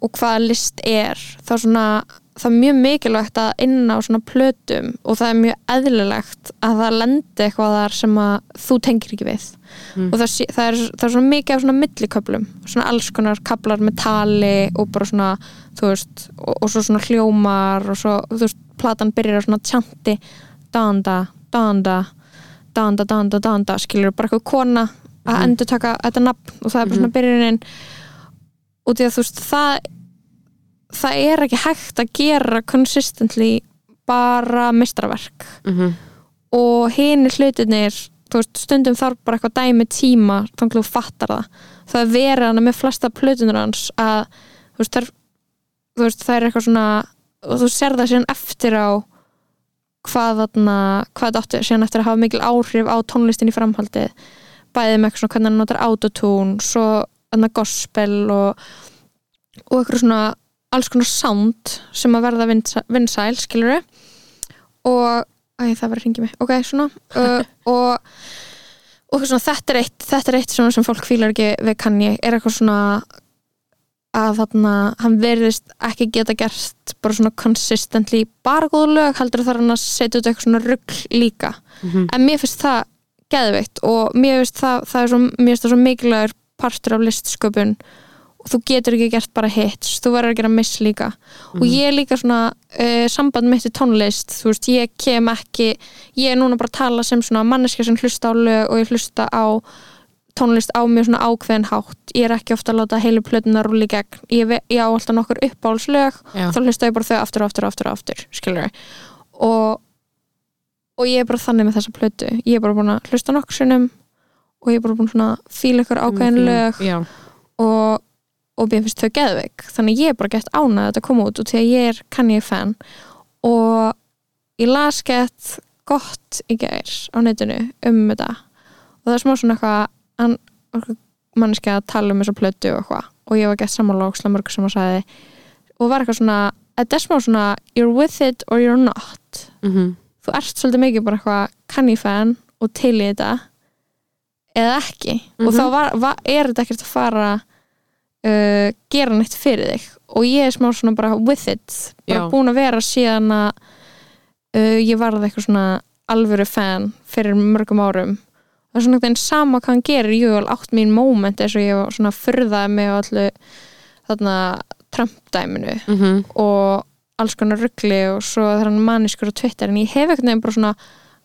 og hvað list er þá svona það er mjög mikilvægt að inn á svona plötum og það er mjög eðlilegt að það lendi eitthvað þar sem að þú tengir ekki við Mm. og það, það, er, það er svona mikið af svona milliköplum svona alls konar kaplar með tali og bara svona, þú veist og, og svo svona hljómar og svo, þú veist, platan byrjar á svona tjanti danda, danda danda, danda, danda, skilur bara eitthvað kona að Mhm. endur taka þetta nafn og það er bara svona byrjunin. Og því að þú veist, það það er ekki hægt að gera consistently bara mistraverk Mhm. og hini hlutinir veist, stundum þarf bara eitthvað dæmi tíma þannig að þú fattar það. Það er verið hana með flesta plötunur hans að þú veist, það þú veist, það er eitthvað svona og þú sér það síðan eftir á hvað þarna hvað þetta átti síðan eftir að hafa mikil áhrif á tónlistin í framhaldið bæðið með eitthvað svona hvernig hann notar autotune svo þarna gospel og og eitthvað svona alls konar sound sem að verða vinsæl, skilur og æ, það var að ringi mig, ok, svona *laughs* uh, og, og svona, þetta er eitt þetta er eitt sem fólk fílar ekki við kann ég, er eitthvað svona að þarna, hann verðist ekki geta gert bara svona consistently bara góða lög, heldur þar hann að setja út eitthvað svona rugg líka. Mhm. en mér finnst það geðveikt og mér finnst það, það er svo, mér finnst það svo mikilvægur partur af listsköpun. Og þú getur ekki gert bara hits þú verður að gera miss líka. Og ég er líka svona uh, samband mitt í tónlist þú veist, ég kem ekki ég er núna bara að tala sem svona manneska sem hlusta á lög og ég hlusta á tónlist á mjög svona ákveðin hátt. Ég er ekki ofta að láta heilu plötuna rúli gegn. Ég, ég á alltaf nokkur uppáhalslög þá hlusta ég bara þau aftur og aftur og aftur, og aftur skilur og og ég er bara þannig með þessa plötu. Ég er bara búin að hlusta nokkur sinnum og ég er bara búin svona að fíla ykkur ákveðin lög Já, og, og mér finnst þau geðveik. Þannig ég er bara gett ánað að þetta koma út og því að ég er kann ég fan. Og ég las gett gott í gær á netinu um þetta. Og það er smá svona eitthvað manneski að tala um þessa plötu og eitthvað. Og ég var gett sammála og slamurg sem að sagði. Og var eitthvað svona þetta er smá svona you're with it or you're not. Mhm, þú ert svolítið mikið bara eitthvað kanni fan og til í þetta eða ekki? Og Mhm. þá var, var, er þetta ekkert að fara uh, gera neitt fyrir þig? Og ég er smá svona bara with it bara Já. búin að vera síðan að uh, ég varði eitthvað svona alvöru fan fyrir mörgum árum. Það er svona veginn sama hvað hann gerir. Jú, alveg átt mín moment eins og ég var svona furðaði mig á allu þarna Trump-dæminu. Mhm, og alls konar ruggli og svo hann er maniskur á Twitter en ég hef ekkert nefn bara svona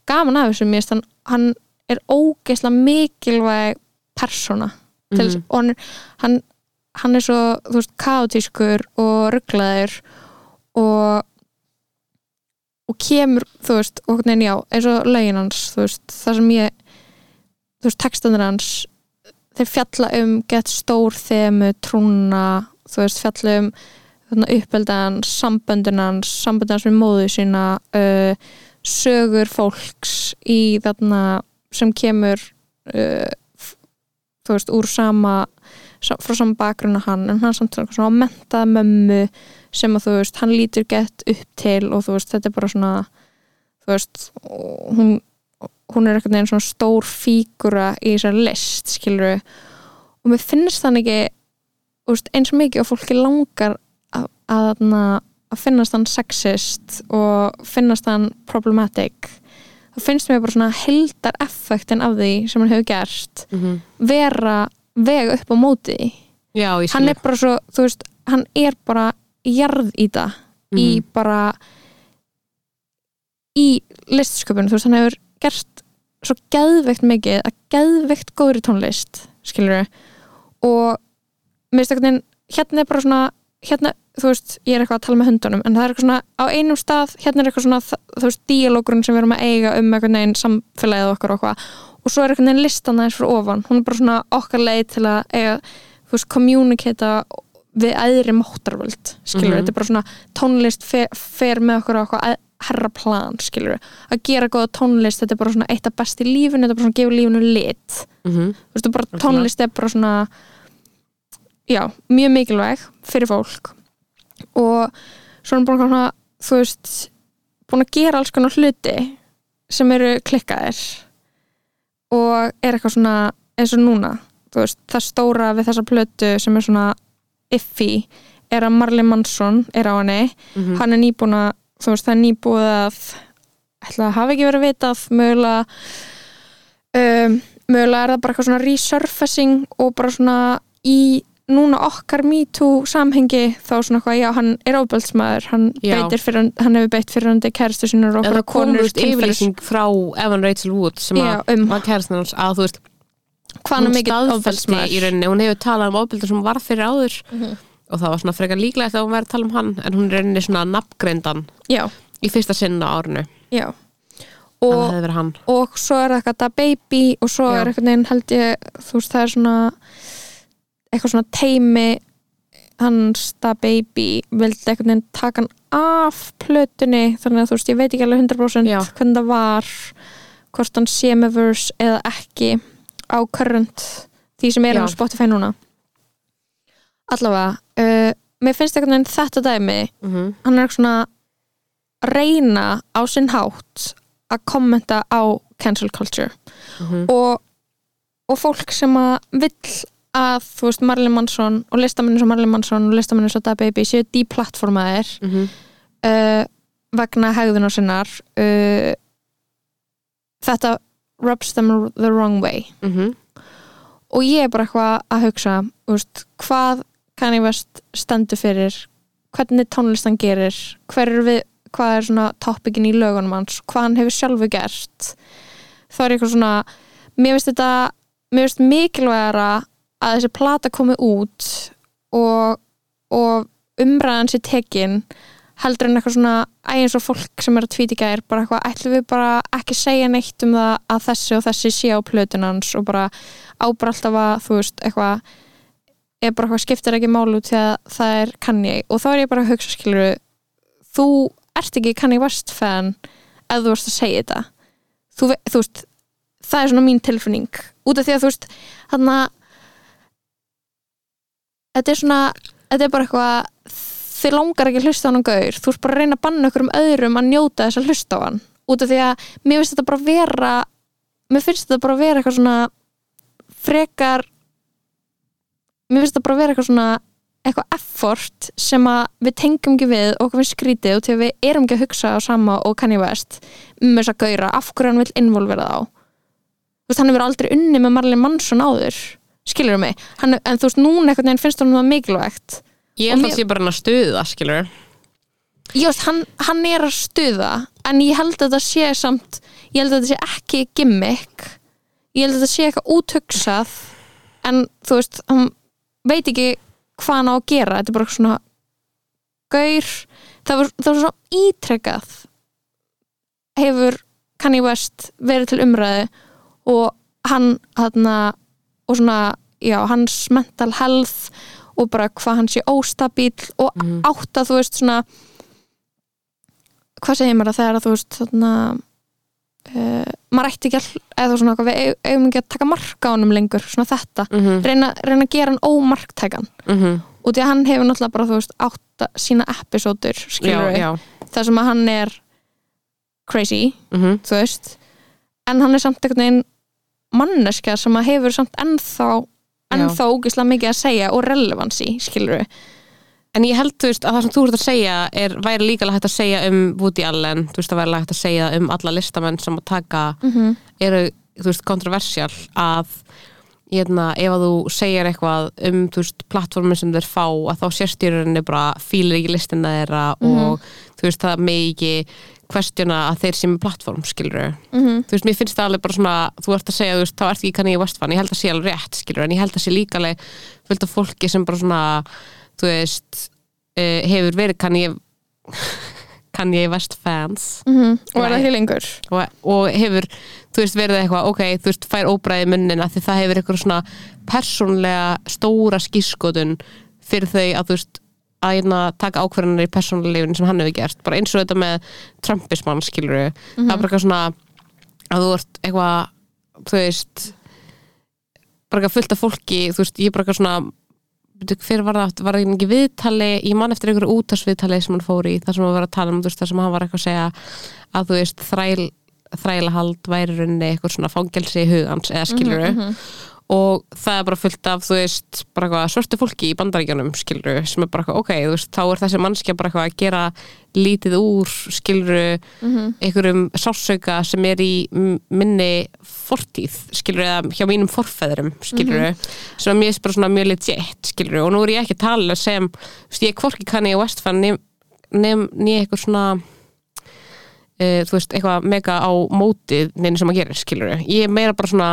gaman af þessu mér finnst hann, hann er ógeðslega mikilvæg persóna til, mhm. og hann, hann, hann er svo þú veist, kaotískur og rugglaður og og kemur, þú veist, og hvernig já, eins og lögin hans, þú veist, það sem ég þú veist, textanir hans þeir fjalla um gett stór þemu, trúna þú veist, fjalla um samböndin hans samböndin hans við móðu sína uh, sögur fólks í þarna sem kemur uh, þú veist, úr sama sa- frá sama bakgrunna hann. En hann samt svona mentaða mömmu sem að þú veist, hann lítur gett upp til og þú veist, þetta er bara svona þú veist, hún hún er eitthvað neginn svona stór fígura í þessar list, skilur og mér finnst þannig ekki veist, eins og mikið og fólki langar að, að, finnast hann sexist og finnast hann problematic þá finnst mér bara svona heldar effektin af því sem hann hefur gert Mhm. vera vega upp á móti. Já, hann er bara svo, þú veist hann er bara jarð í það í Mhm. bara í listsköpun þú veist, hann hefur gert svo geðveikt mikið að geðveikt góðri tónlist skilur og mér finnst einhvern veginn hérna er bara svona hérna, þú veist, ég er eitthvað að tala með hundunum en það er eitthvað svona á einum stað hérna er eitthvað svona, þú veist, díalógrun sem við erum að eiga um einhvern veginn samfélagið okkar og hvað og svo er einhvern veginn listan aðeins fyrir ofan. Hún er bara svona okkar leið til að eiga, þú veist, communicata við æðri máttarvöld skilur, Mhm. þetta er bara svona tónlist fer, fer með okkur á eitthvað herra plan, skilur að gera góða tónlist, þetta er bara svona eitt af best í lífinu, þetta er bara svona já, mjög mikilvæg fyrir fólk og svona bara svona, þú veist búin að gera alls konar hluti sem eru klikkaðir og er eitthvað svona eins og núna, veist, það stóra við þessa plötu sem er svona iffy er að Marley Manson er á henni Mhm. hann er nýbúin að, þú veist, það er nýbúið að ætla að hafa ekki verið vitað mögulega um, mögulega er það bara eitthvað svona resurfacing og bara svona í núna okkar MeToo samhengi þá svona eitthvað, já, hann er ofbeldsmaður hann, fyrir, hann hefur beitt fyrir hann kæristu sinur og en bara það kom konur út yfirlýsing frá Evan Rachel Wood sem Já, að um. var kærastan hans að þú veist hvað hann er hún hefur talað um ofbeldur sem varð fyrir áður. Mhm. og það var svona frekar líklegt að hún væri að tala um hann en hún er rauninni svona nafngreindan í fyrsta sinn á árinu. Já. Og það og, verið hann. svo er það eitthvað baby og svo Já. er eitthvað held ég þú veist það er svona eitthvað svona teimi hans da baby vildi eitthvað neginn taka hann af plötunni þannig að þú veist ég veit ekki alveg 100% Já. hvernig það var hvort hann sé með verse eða ekki á current því sem er á Spotify núna allavega uh, mér finnst eitthvað neginn þetta dæmi mm -hmm. hann er eitthvað svona reyna á sinn hátt að kommenta á cancel culture Mhm. og, og fólk sem að vill að þú veist Marley Manson og listamenni sem Marley Manson og listamenni sem Da Baby séu deplatformaðir Mhm. uh, vegna hegðunar sinnar uh, þetta rubs them the wrong way Mhm. og ég er bara eitthvað að hugsa þú veist, hvað Kanye West stendur fyrir hvernig tónlist hann gerir hver er við, hvað er svona topikin í lögunum hans, hvað hann hefur sjálfu gert þá er eitthvað svona mér finnst þetta mér finnst mikilvægara að þessi plata komi út og, og umræðan sér tekin heldur en eitthvað svona eins og fólk sem er að tvíti gær bara eitthvað, ætlum við bara ekki segja neitt um það að þessi og þessi sé á plötun hans? Og bara ábra alltaf að þú veist, eitthvað er bara eitthvað skiptir ekki málu til að það er Kanye? Og þá er ég bara að hugsa skiluru þú ert ekki Kanye West fan ef þú ert að segja þetta. Þú, þú veist, það er svona mín tilfinning. Út af því að þú veist hann að þetta er svona þetta er bara eitthvað þið langar ekki að hlusta á hann gaur. Þú ert bara að reyna að banna okkur um öðrum að njóta þess að hlusta á hann. Út af því að mér finnst þetta bara vera mér finnst þetta bara vera eitthvað svona frekar mér finnst þetta bara vera eitthvað svona eitthvað effort sem að við tengjum ekki við og okkur finnst skrítið og til að við erum ekki að hugsa á sama og Kanye West um þess að gaura, af hverju hann vil involvera þá? Þú veist, hann hefur aldrei unni með Marley Manson áður skilur mig, hann, en þú veist, núna einhvern veginn finnst hann það mikilvægt. Ég Og held mér- að sé bara hann að stuða skilur ég veist, hann, hann er að stuða en ég held að þetta sé samt ég held að þetta sé ekki gimmick. Ég held að þetta sé eitthvað úthugsað en þú veist hann veit ekki hvað hann á að gera. Þetta er bara svona gaur, það var, það var svona ítrekkað hefur Kanye West verið til umræðu og hann hann og svona, já, hans mental health og bara hvað hann sé óstabíl og Mhm. átt að þú veist svona hvað segir maður að það er að þú veist þarna uh, maður ætti ekki að eða svona við eig- eigum ekki að taka mark á honum lengur svona þetta, mm -hmm. reyna, reyna að gera hann ómarktækan. Og því að hann hefur náttúrulega bara þú veist átt að sína episódur þar sem að hann er crazy, mm þú veist. En hann er samt einhvern veginn manneska sem að hefur samt ennþá ennþá ógislega mikið að segja og relevancy, skilur En ég held, þú veist, að það sem þú ert að segja er, væri líka hægt að segja um Woody Allen, þú veist, það væri hægt að segja um alla listamenn sem að taka mm -hmm. eru, þú veist, kontroversial að, hérna, ef að þú segir eitthvað um, veist, plattformin sem þeir fá, að þá sérstýrurinni bara fílir ekki listina þeirra og þú veist, það með questiona að þeir sem er plattform, skilur Mm -hmm. þú veist, mér finnst það alveg bara svona þú ert að segja, þú veist, þá ert ekki kann ég Westfan ég held að sé alveg rétt, skilur, en ég held að sé líka alveg fullt af fólki sem bara svona þú veist uh, hefur verið kann ég *laughs* kann ég West fans og er það lengur? Og, og hefur, þú veist, verið eitthvað ok, þú veist, fær óbræði munnin að því það hefur eitthvað svona persónlega stóra skískotun fyrir þau að þú veist að hérna taka ákvarðanir í persónulega lífin sem hann hefur gert, bara eins og þetta með Trumpismann, skilur það er bara eitthvað svona að þú ert eitthvað þú veist bara eitthvað fullt af fólki, þú veist, ég er bara eitthvað svona hver var það, aftur? var það ekki viðtali? Ég man eftir einhverju útarsviðtali sem hann fór í þar sem hann var að tala um, þú veist, þar sem hann var eitthvað að segja að þú veist, þræl þrælahald væri runni eitthvað svona fangelsi í hugans eða skiluru Mhm, og það er bara fullt af, þú veist, bara eitthvað svörtu fólki í bandaríkjunum, skilur sem er bara eitthvað, ok, þú veist, þá er þessi mannskja bara eitthvað að gera lítið úr skilur einhverjum sásauka sem er í minni fortíð, skilur eða hjá mínum forfeðurum, skilur sem er mér bara svona mjög legit, skilur og nú er ég ekki að tala sem, þú veist, ég er hvorki kanni í Westfan nefn nýja eitthvað svona uh, þú veist, eitthvað mega á mótið neina sem að gera, skilur ég er meira bara svona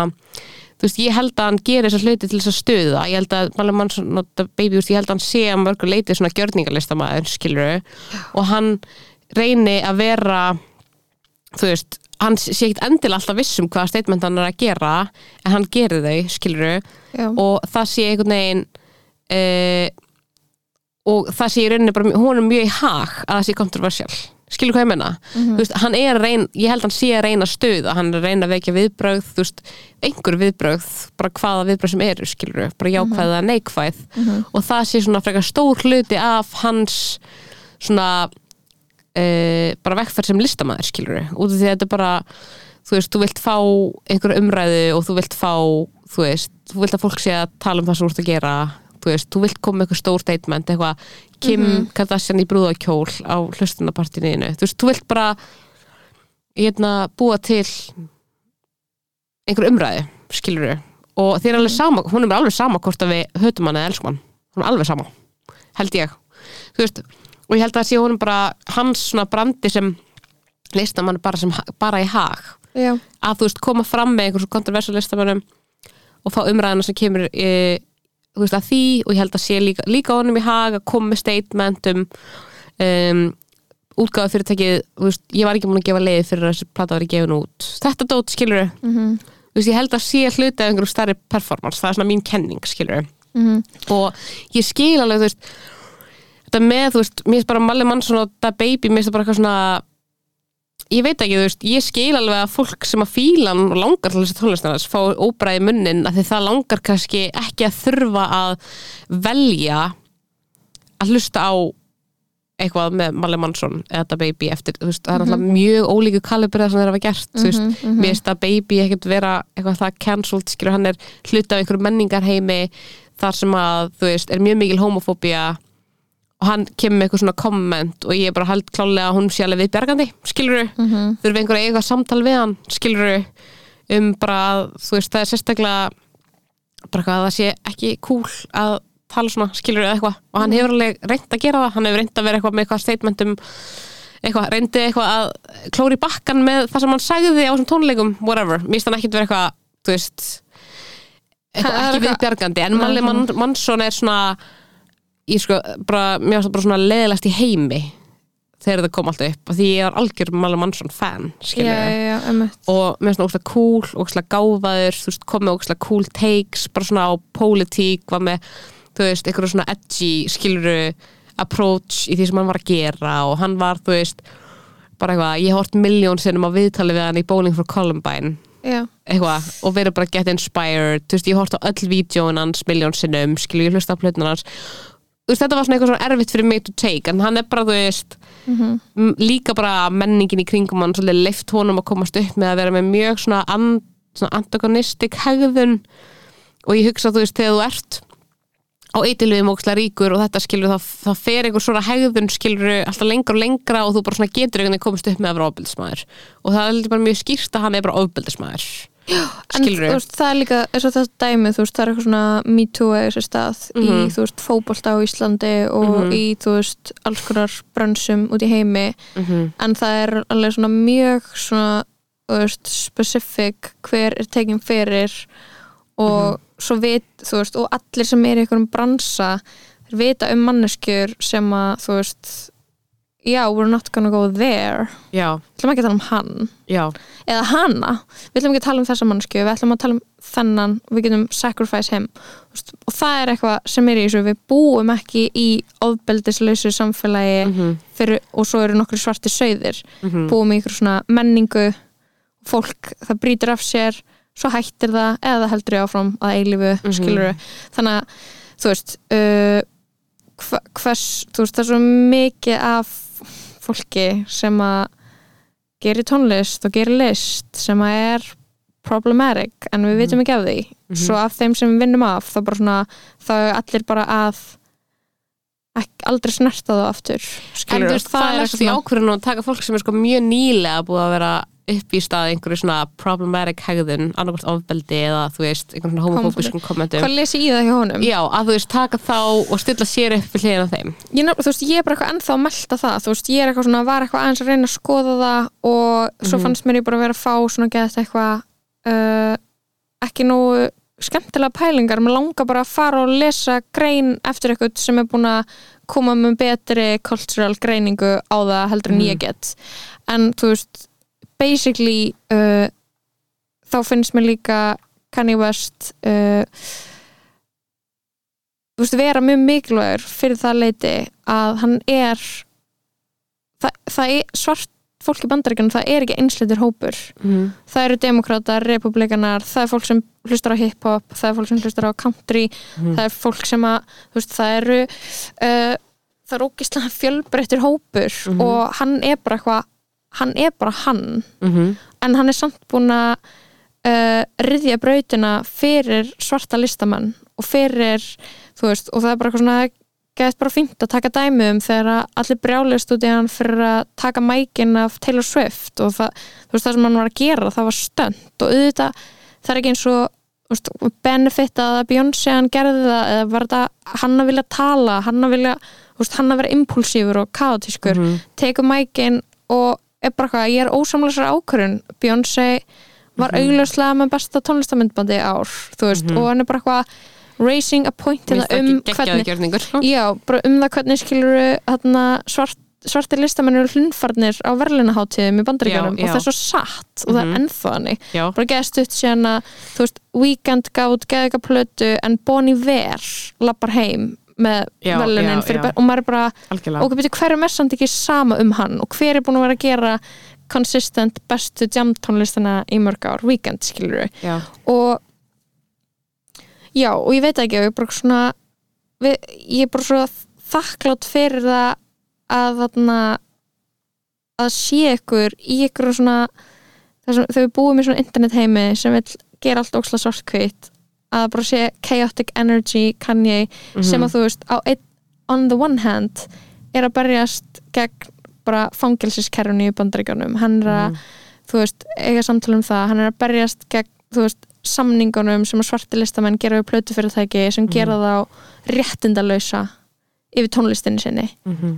þú veist, ég held að hann gerir þessar hluti til þess að stuða. Ég held að, Malin Mansson, nota baby, ég held að hann sé að mörgur leiti svona gjörningalistamaður, skilur og hann reyni að vera þú veist, hann sé ekkert endilega alltaf viss um hvaða statement hann er að gera en hann gerir þau, skilur Já. og það sé einhvern veginn uh, og það sé í rauninni bara, hún er mjög í hag að það sé kontroversial skilur hvað ég menna Mhm. þú veist, hann er að reyna, ég held hann sé að reyna að stuða hann er að reyna að vekja viðbrögð þú veist, einhver viðbrögð, bara hvaða viðbrögð sem eru, skilur, bara jákvæð eða neikvæð. Og það sé svona frekar stór hluti af hans svona uh, bara vekkferð sem listamæður, skilur út af því að þetta bara þú veist, þú vilt fá einhverju umræðu og þú vilt fá, þú veist þú vilt að fólk sé að tala um það sem þú ert að gera þú veist, þú vilt koma með eitthvað stór statement eitthvað, Kim Kardashian í brúðakjól á hlustunapartinu þú veist, þú vilt bara hérna, búa til einhver umræðu, skilur og þér er alveg sama, hún er alveg sama hvort að við hötum hann eða elskum hann hún er alveg sama, held ég. Þú veist, og ég held að það sé honum bara hans svona brandi sem listamann bara, sem, bara í hag. Já. að þú veist, koma fram með einhversu kontroversial listamannum og fá umræðina sem kemur þú veist, að því og ég held að sé líka, líka honum í hag að koma með statement um, um útgáða fyrirtækið, veist, ég var ekki múin að gefa leiði fyrir að þessi plata var í gefin út þetta dót, skilur Mhm. þú veist, ég held að sé hluti af einhverjum stærri performance, það er svona mín kenning, skilur Mhm. og ég skil alveg, þetta með, mér finnst bara Malli Mansson og það baby, mér finnst það bara eitthvað svona ég veit ekki, þú veist, ég skil alveg að fólk sem að fíla hann og langar til þessi tónlistarnas fá óbræði munnin að því það langar kannski ekki að þurfa að velja að hlusta á eitthvað með Malli Mansson eða baby eftir, þú veist, það er alltaf mjög ólíku kalibrið sem þeir hafa gert, þú veist. Mér finnst að baby ekkert vera eitthvað það cancelled, skilur hann er hluti af einhverjum menningarheimi þar sem að, þú veist, er mjög mikil homofóbía og hann kemur með eitthvað svona komment og ég bara held klálega að hún sé alveg viðbjargandi, skilur Mhm. þurfi einhver að eiga samtal við hann skilur um bara að, þú veist, það er sérstaklega bara eitthvað að það sé ekki cool að tala svona, skilur eða eitthvað. Og hann hefur alveg reynd að gera það, hann hefur reynd að vera eitthvað með eitthvað statementum eitthvað, reyndi eitthvað að klóri bakkan með það sem hann sagði á þessum tónleikum whatever, mér finnst hann ekkit vera eitthvað þú veist eitthvað Það er ekki eitthvað- viðbjargandi, en Malli Man Mansson er svona ég sko, bara, mér finnst það bara svona leðilegast í heimi þegar það kom alltaf upp, því ég er algjör Malli Mansson fan, já, já, einmitt. og mér finnst það ógslag cool, ógslag gáfaður þú veist, kom með ógslag cool takes bara svona á pólitík, var með þú veist, einhverju svona edgy skiluru approach í því sem hann var að gera og hann var, þú veist bara eitthvað, ég hort miljón sinnum á viðtali við hann í Bowling for Columbine Já. eitthvað, og verið bara get inspired þú veist, ég hort á öll vídjóin hans miljón sinnum, skilur ég hlusta á plötunar hans veist, þetta var svona eitthvað svona erfitt fyrir mig to take, en hann er bara, þú veist Mhm. m- líka bara menningin í kringum hann svolítið leift honum að komast upp með að vera með mjög svona, and, svona antagonistik hegðun og ég hugsa, þú veist, þegar þú ert á eitilviðum ókslega ríkur og þetta skilur það, það fer einhver svona hegðun skilur alltaf lengra og lengra og þú bara svona getur einhvern veginn komist upp með að vera ofbeldismæður og það er bara mjög skýrt að hann er bara ofbeldismæður skilur þú veist, það er líka, eins og þetta dæmi, veist, það er eitthvað svona me too eða þessi stað í, Mhm. þú veist, fótbolta á Íslandi og Mhm. í, þú veist, alls konar brönsum út í heimi, -hmm. en það er alveg svona mjög svona, þú veist, specific hver er tekin fyrir og svo vit, þú veist, og allir sem er í einhverjum bransa, þeir vita um manneskjur sem að, þú veist, já, we're not gonna go there, já, við ætlum ekki að tala um hann. Já, eða hana, við ætlum ekki að tala um þessa mannsku við ætlum að tala um þennan. Við getum sacrifice him. Og það er eitthvað sem er í þessu, við búum ekki í ofbeldislausu samfélagi Mhm. fyrir, og svo eru nokkru svarti sauðir. Mhm. búum í ykkur svona menningu. Fólk, það brýtur af sér. Svo hættir það, eða það heldur ég áfram að eilífu, Mhm. skilur þannig að, þú veist uh, hvers, þú veist, það er svo mikið af fólki sem að gerir tónlist og gerir list sem að er problematic en við vitum ekki af því. Svo af þeim sem við vinnum af þá svona, þá er allir bara að ekki, aldrei snerta það aftur. En skilur, þú veist, það er eitthvað eftir ákvörðun að taka fólk sem er sko mjög nýlega búið að vera upp í stað einhverju svona problematic hegðun, annarkvært ofbeldi eða þú veist, einhvern svona homofóbiskum kommentum hvað lesi ég það hjá honum? Já, að þú veist, taka þá og stilla sér upp við hliðina þeim. Ég, þú veist, ég er bara eitthvað ennþá að melta það. Þú veist, ég er eitthvað svona, var eitthvað aðeins að reyna að skoða það og svo Mhm. fannst mér ég bara vera að fá svona geðast eitthvað uh, ekki nógu skemmtilega pælingar, mér langar bara að fara og lesa grein eftir eitthvað sem er búin að koma með betri cultural greiningu á það heldur en ég get. En þú veist basically uh, þá finnst mér líka Kanye West uh, þú veist, vera mjög mikilvægur fyrir það leiti að hann er það, það er svart fólk í bandaríkjunum, það er ekki einsleitur hópur. Mm. það eru demokratar, republikanar það er fólk sem hlustar á hip-hop það er fólk sem hlustar á country það er fólk sem að, þú veist, það eru uh, það er ógislega fjölbreyttir hópur og hann er bara eitthvað hann er bara hann. Mm en hann er samt búin að uh, riðja brautina fyrir svarta listamenn og fyrir, þú veist, og það er bara eitthvað svona gæðist bara fínt að taka dæmi um þegar allir brjálist út í hann fyrir að taka mækin af Taylor Swift og það, þú veist, það sem hann var að gera það var stönd og auðvitað það er ekki eins og veist, benefit að Beyoncé hann gerði það eða var þetta hann að vilja tala, hann að vilja þú veist, hann að vera impulsífur og kaotískur tekur mækin og er bara hvað, ég er ósamlæsar ákvörun Beyoncé var augljóslega með besta tónlistamindbandi ár veist, og hann er bara hvað raising a point það um hvernig *laughs* já, um það hvernig skilur þarna svart svartir listamenn eru hlunfarnir á verðlinaháttíðum í já. og það er svo satt og það er ennþá hannig Já, bara geðst upp veist, Weekend gaf út geðika plötu en Bon Iver lappar heim með já, fyrir ber- og maður er bara algjörlega. ok, betur hver er mest samt ekki sama um hann? Og hver er búin að vera að gera consistent bestu jam tónlistina í mörg ár, Weekend skilur við og já, og ég veit ekki ég er bara svona við, ég er bara svo þakklátt fyrir það að þarna að sé ykkur í ykkur svona þau búum í svona internet heimi sem vil gera allt óksla svartkvít að bara sé chaotic energy Kanye sem að þú veist einn, on the one hand er að berjast gegn bara fangelsiskerfinu í bandaríkjunum. Hann er að, þú veist, eiga samtala um það. Hann er að berjast gegn, þú veist samningunum sem svarti listamenn gera við plötufyrirtæki sem gera þá réttindalausa yfir tónlistinni sinni.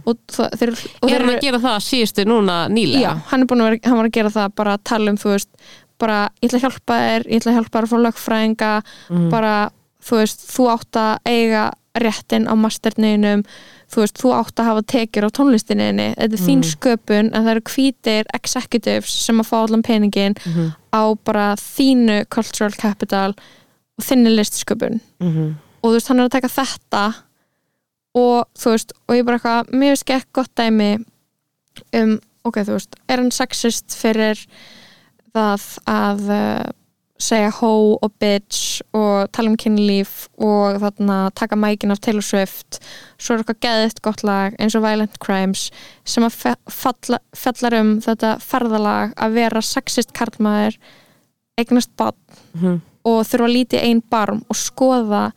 Og, það, þeir, og er hann að gera það síðustu núna nýlega? Já, hann er búin að vera, hann var að gera það bara að tala um, þú veist, bara ég ætla að hjálpa þér, ég ætla að hjálpa þér fá lögfræðinga bara, þú veist, þú átt að eiga réttin á masterniðinum þú veist, þú átt að hafa tekjur á tónlistinniðinni þetta er þín sköpun en það eru hvítir executives sem að fá allan peningin á bara þínu cultural capital og þinni listsköpun. Mhm. og þú veist, hann er að taka þetta og þú veist, og ég bara eitthvað mér veist ekki gott dæmi um, ok, þú veist, er hann sexist fyrir það að uh, segja hó og bitch og tala um kynlíf og þarna taka mækin af Taylor Swift svo er eitthvað geðitt gott lag eins og Violent Crimes sem að fe- falla, fallar um þetta ferðalag að vera sexist karlmaður eignast barn Mhm. og þurfa að líti einn barm og skoða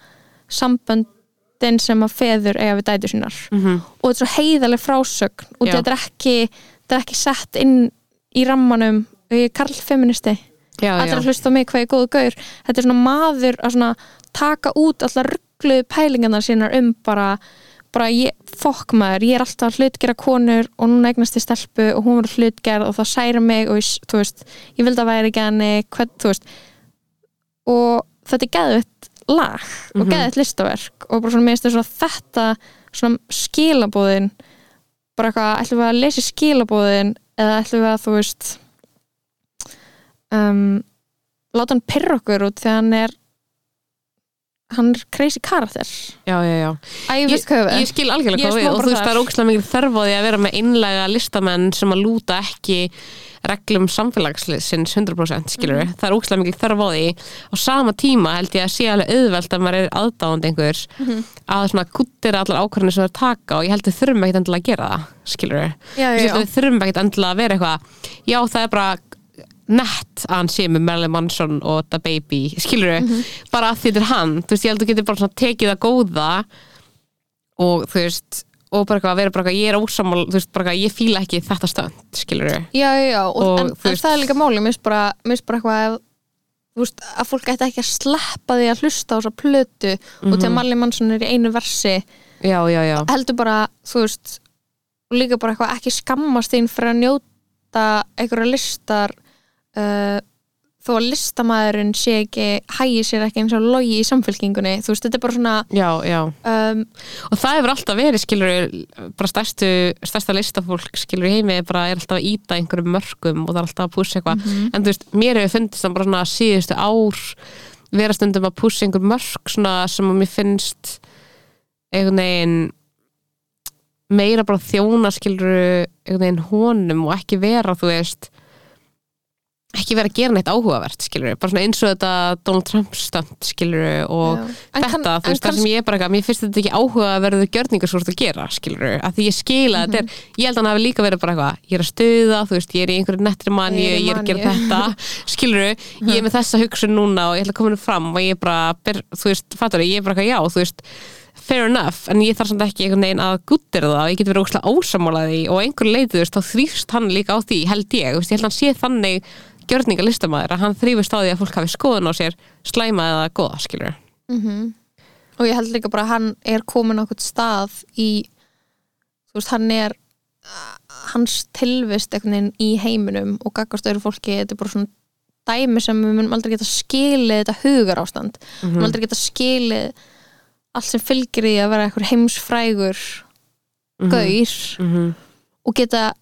samböndin sem að feður eiga við dætur sínar Mhm. og þetta er svo heiðaleg frásögn og þetta er ekki þetta er ekki sett inn í rammanum og ég er karlfeministi. Að hlusta á mig hvað ég er góðu gaur. Þetta er svona maður að svona taka út allar ruggluðu pælingarnar sínar um bara, bara ég, fokk maður, ég er alltaf að hlutgera konur og núna eignast ég stelpu og hún verður hlutgerð og það særa mig og ég, þú veist, ég vildi að væri ekki henni hvern, þú veist. Og þetta er geðvitt lag og Mhm. geðvitt listaverk og bara svona mér finnst þetta svona skilabóðin bara eitthvað, ætlum við að lesa skilabóðin eða ætlum við að þú veist um, láta hann pyrra okkur út þegar hann er hann er crazy karakter. Já, já, já. Æ, ég við Ég skil algjörlega Ég er hvað við og þú veist það er ógæslega mikið því að vera með einlega listamenn sem að lúta ekki reglum samfélagsins 100% skilur Mhm. það er ógæslega mikið þörf á sama tíma held ég að sé alveg auðvelt að maður er aðdáðandi einhvers Mhm. að svona kuttir allar ákvarðanir sem það taka og ég held við þurfum ekkert endilega að gera það skilur við þurfum ekkert endilega að vera eitthvað já það er bara nett að hann sé með Marilyn Manson og The Baby, skilur Mhm. bara að þetta er hann, þú veist, ég held að þú getur bara tekið það góða og þú veist, og bara eitthvað að vera bara eitthvað, ég er ósamál, þú veist, bara eitthvað, ég fíla ekki þetta stönd, skilur já, já, já, og, Og, en, en það er líka máli, mér finnst bara, bara eitthvað að, þú veist, að fólk ætti ekki að sleppa því að hlusta á þessa plötu og til að Marley Manson er í einu versi. Já, já, já, heldur bara, þú veist líka bara eitthvað ekki skammast þín fyrir að njóta einhverja listar uh, þó að listamæðurinn sé ekki hægi sér ekki eins og logi í samfélkingunni þú veist, þetta er bara svona já, já. um, og það hefur alltaf verið, skilur bara stærstu, stærsta listafólk skilur í heimi, bara er alltaf að íta einhverjum mörgum og það er alltaf að pússa eitthvað. En þú veist, mér hefur fundist það bara svona síðustu ár vera stundum að pússa einhver mörg svona sem að mér finnst einhvern veginn meira bara þjóna skilur einhvern veginn honum og ekki vera þú veist ekki vera að gera neitt áhugavert skilur bara svona eins og þetta Donald Trump stönd skilur og Já. Þetta, kann- þú veist, það sem ég er bara eitthvað, mér finnst þetta ekki áhuga að verða gjörningar svo að gera, skilur að því ég skila Mhm. þetta er, ég held að hann hafi líka verið bara eitthvað, ég er að stuða, þú veist, ég er í einhverju nettri manju, Ég ég er að gera þetta skilur, ég er með þessa hugsun núna og ég ætla að koma henni fram og ég er bara ber, þú veist, fattur ég er bara eitthvað, já, þú veist fair enough, en ég þarf samt ekki einhvern veginn að guttir það og ég get verið óslega ósamálaði og á einhverju leiti, þú veist, þá þrýfst hann líka á því, held ég, þú veist, ég held að hann sé þannig gjörninga listamæður að hann þrýfist á því að fólk hafi skoðun á sér slæma eða góða, skilur Mhm. og ég held líka bara að hann er komin á okkur stað í þú veist, hann er hans tilvist einhvern veginn í heiminum og gaggast öðru fólki, þetta er bara svona dæmi sem við munum aldrei geta skilið þetta hugar ástand, við munum aldrei geta skilið allt sem fylgir því að vera einhver heimsfrægur gaur Mhm. og geta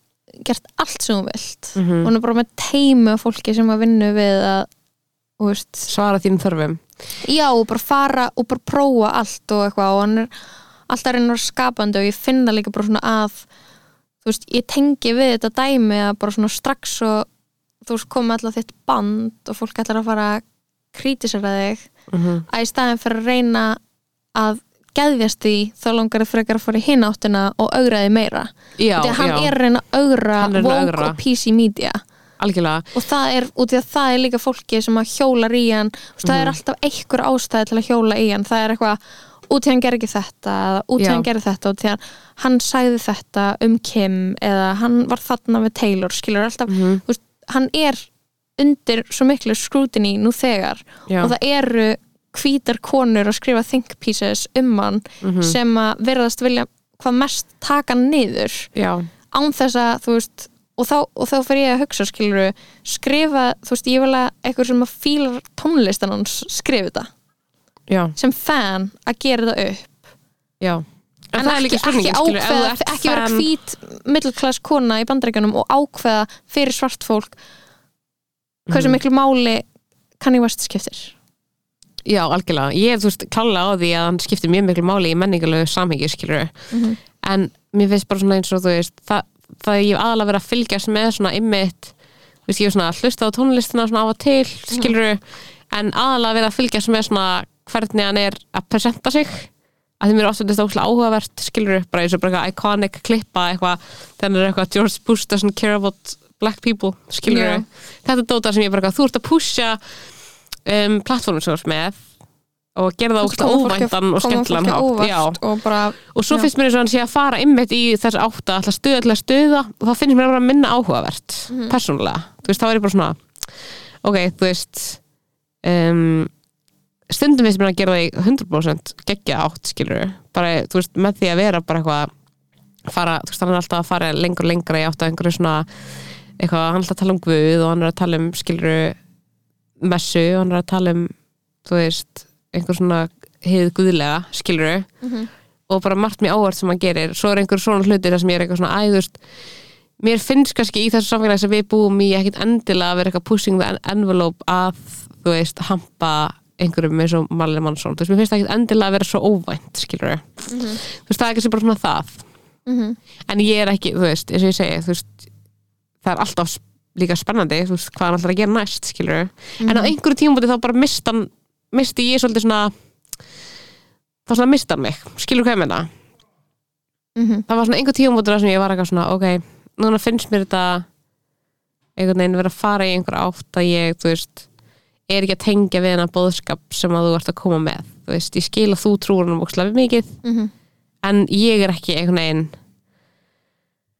gert allt sem hún vilt Mhm. og hann er bara með teimi af fólki sem að vinna við að veist, svara þínum þörfum já og bara fara og bara prófa allt og eitthvað og hann er alltaf vera skapandi og ég finna líka bara svona að þú veist, ég tengi við þetta dæmi að bara svona strax og þú veist, komið alltaf þitt band og fólk ætlar að fara að krítisera þig Mhm. að í staðin fyrir að reyna að geðjast því þá langar þið frekar að fara í hinn áttina og augraði meira. Já, því að hann já, er að reyna að augra woke og PC media. Algjörlega. Og það er út í að það er líka fólki sem að hjólar í hann veist, það Mhm. er alltaf einhver ástæði til að hjóla í hann. Það er eitthvað, út í hann ger ekki þetta út í hann gerir þetta út í hann hann sagði þetta um Kim eða hann var þarna við Taylor skilur alltaf, Mhm. þú veist, hann er undir svo miklu scrutiny nú þegar. Já, og það eru hvítar konur að skrifa think pieces um hann Mhm. sem að verðast vilja hvað mest taka niður. Já, án þess að þú veist og þá, og þá fyrir ég að hugsa skiluru skrifa, þú veist, ég vil að eitthvað sem að fílar tónlistan hans skrifa þetta. Já, sem fan að gera þetta upp. Já. En, er ekki, ekki ákveða, ekki vera hvít middleklass kona í bandaríkjanum og ákveða fyrir svart fólk hversu Mhm. miklu máli kann ég vast skiptir Já, algjörlega. Ég hef, þú veist, klálega á því að hann skiptir mjög miklu máli í menningalegu samhengi, skilur Mhm. En mér finnst bara svona eins og þú veist, það, það ég hef aðalega verið að fylgjast með svona ymmit, þú veist, ég hef svona að hlusta á tónlistina svona af og til, skilur en aðalega verið að fylgjast með svona hvernig hann er að presenta sig að því mér er ofta þetta óslega áhugavert skilur bara eins og bara eitthvað iconic klippa eitthvað, hann er eitthvað George Bush doesn't care about black people skilur Já. þetta er dóta sem ég bara þú ert að pusha um, plattformum sem þú ert með og Koma fólki- óvæntan og á hátt og bara og svo Já. finnst mér eins og hann sé að fara ymmit í þess átt að stuða til að stuða og þá finnst mér bara minna áhugavert Mhm. persónulega, þú veist, þá er ég bara svona ok, þú veist um, stundum finnst mér að gera í 100% geggja átt skilur, bara, þú veist, með því að vera bara eitthvað fara, þú veist, hann er alltaf að fara lengur og lengra í átt að einhverju svona eitthvað, hann er alltaf að tala um Guð og hann er að tala um skilur messu og hann er að tala um þú veist, einhver svona hið guðlega, skilur Mhm. og bara margt mér ávart sem hann gerir. Svo er einhver svona hlutir þar sem ég er eitthvað svona æðust mér finnst kannski í þessu samfélagi sem við búum í ekkit endilega að vera eitthvað pushing the envelope að þú veist, hampa einhverjum eins og Marley Mansson þú veist, mér finnst það ekkit endilega að vera svo óvænt skilur þú veist, það er kannski bara svona það. Mhm. en ég er ekki, þú veist, eins og ég segi þú veist, það er alltaf líka spennandi, þú veist, hvað hann ætlar að gera næst skilur en á einhverju tímabúti þá bara mist hann misti ég svolítið svona þá svona mista hann mig, skilur hvað ég menna Mhm. það var svona einhver tímabúti sem ég var eitthvað svona, ok, núna finnst mér þetta einhvern veginn vera að fara í einhver átt að ég, þú veist er ekki að tengja við hennar bóðskap sem að þú ert að koma með þú veist, ég skil að þú trúur hann bókslega mikið Mhm. en ég er ekki einhvern veginn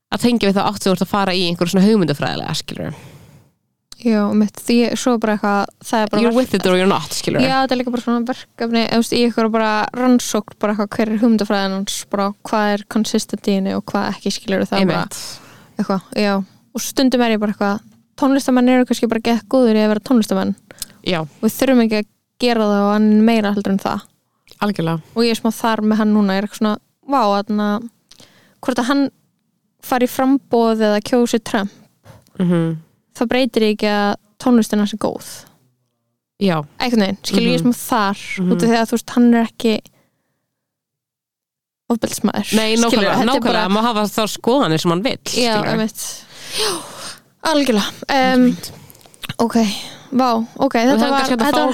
að tengja við það átt sem ert að fara í einhver svona hugmyndafræðilega, skilur Já, mitt, því svo bara eitthvað það er bara you're with it or you're not, skilur Já, þetta er líka bara svona verkefni eða, í ykkur bara rannsókn bara eitthvað hver er hugmyndafræðin hans bara hvað er consistent í henni og hvað ekki skilur það er bara Einmitt. eitthvað, já. Og stundum er ég bara eitthvað tónlistamenn eru kannski bara gett góður í að vera tónlistamenn. Já, við þurfum ekki að gera það og hann meira heldur en það. Algjörlega. Og ég er smá þar með hann núna ég er eitthvað svona, vá, þarna hvort að hann fari frambóð eða kjósi Trump mm það breytir ekki að tónlistin hans er góð. Já, einhvern veginn, skilur ég Mhm. smá þar Mhm. út af því að þú veist, hann er ekki ofbeldsmaður nei, nákvæmlega, nákvæmlega bara- maður hafa þá skoðanir sem hann vill já, skilurðu. einmitt. Algjörlega um, ok, vá, ok þetta var, þetta var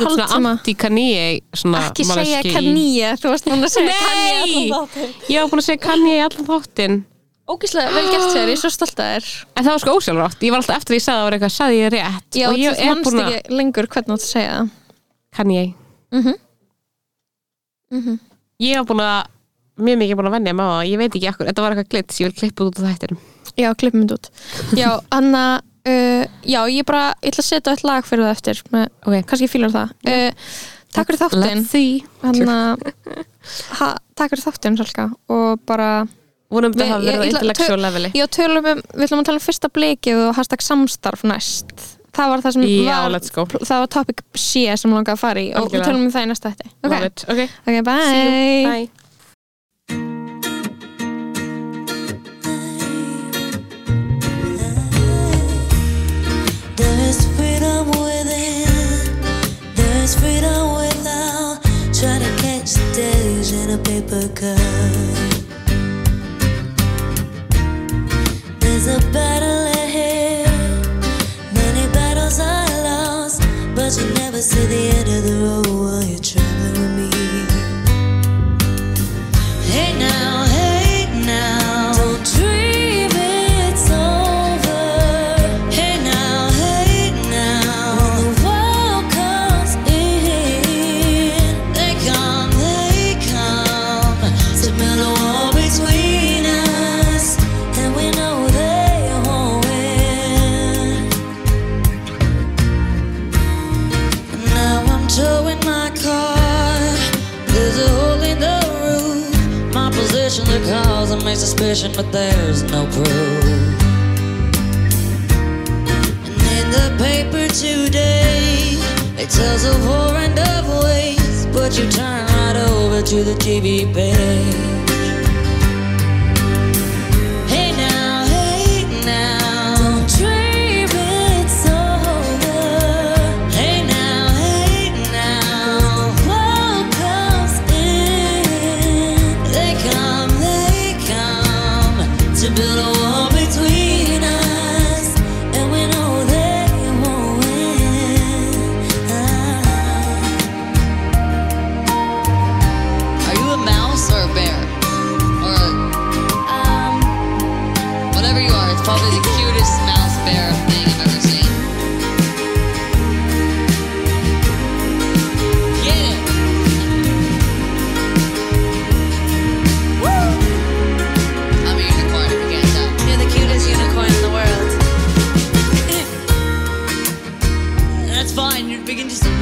svona ekki segja Kanye, þú varst núna að segja þáttinn. ég var búin að segja Kanye í allan þáttin ógíslega vel gert þér, ég er svo stolt að þér. En það var sko ósjálfrátt, ég var alltaf eftir því að ég sagði það var eitthvað, sagði ég rétt? Já, og ég þú er mannst búin að ekki lengur hvernig þú átt að segja það. Kanye, mhm. Mhm. Ég var búin að mjög mikið búin að vennja með það, ég veit ekki ekkur þetta var eitthvað glits, ég vil klippa út úr þættinum. Já, klippum þetta út. Já, *laughs* Anna, uh, já, ég bara ég ætla að setja eitt lag fyrir það eftir með, ok, kannski fílar það. Uh, Takk fyrir þáttinn. Let's see. Anna, *laughs* ha, Takk fyrir þáttinn, Salka. Og bara, vonum Við- þetta ég ætla- intellectual leveli já, tölum um við ætlum að tala um fyrsta blikið og hashtag samstarf næst það var það sem Já, var let's go. það var topic C sem langaði að fara í og við Algjörlega. tölum um það í næsta eftir Love Ok, it. ok, ok, bye, see you, bye There is freedom within. There is freedom without trying to catch the days in a paper cup. There's battle ahead. Many battles are lost, but you never see the end of the road while you're traveling I'm my car. There's a hole in the roof. My position the cause of my suspicion, but there's no proof. And in the paper today, it tells of and of waste. But you turn right over to the TV page.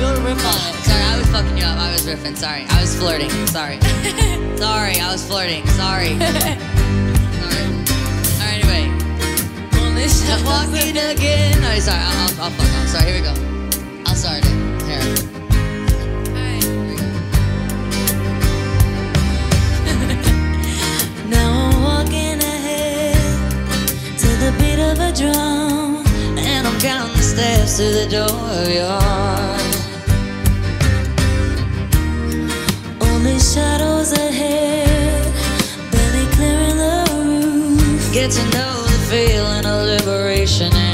A riff on it. Sorry, I was fucking you up. I was riffing. Sorry. I was flirting. Sorry. *laughs* Sorry, I was flirting. Sorry. *laughs* Sorry. Alright, anyway. Only I'm walking again. No, sorry. I'll, I'll, I'll fuck off. Sorry, here we go. I'll start it. Here. Alright, here we go. *laughs* Now I'm walking ahead to the beat of a drum, and I'm counting the steps to the door of your shadows ahead, barely clearing the roof. Get to know the feeling of liberation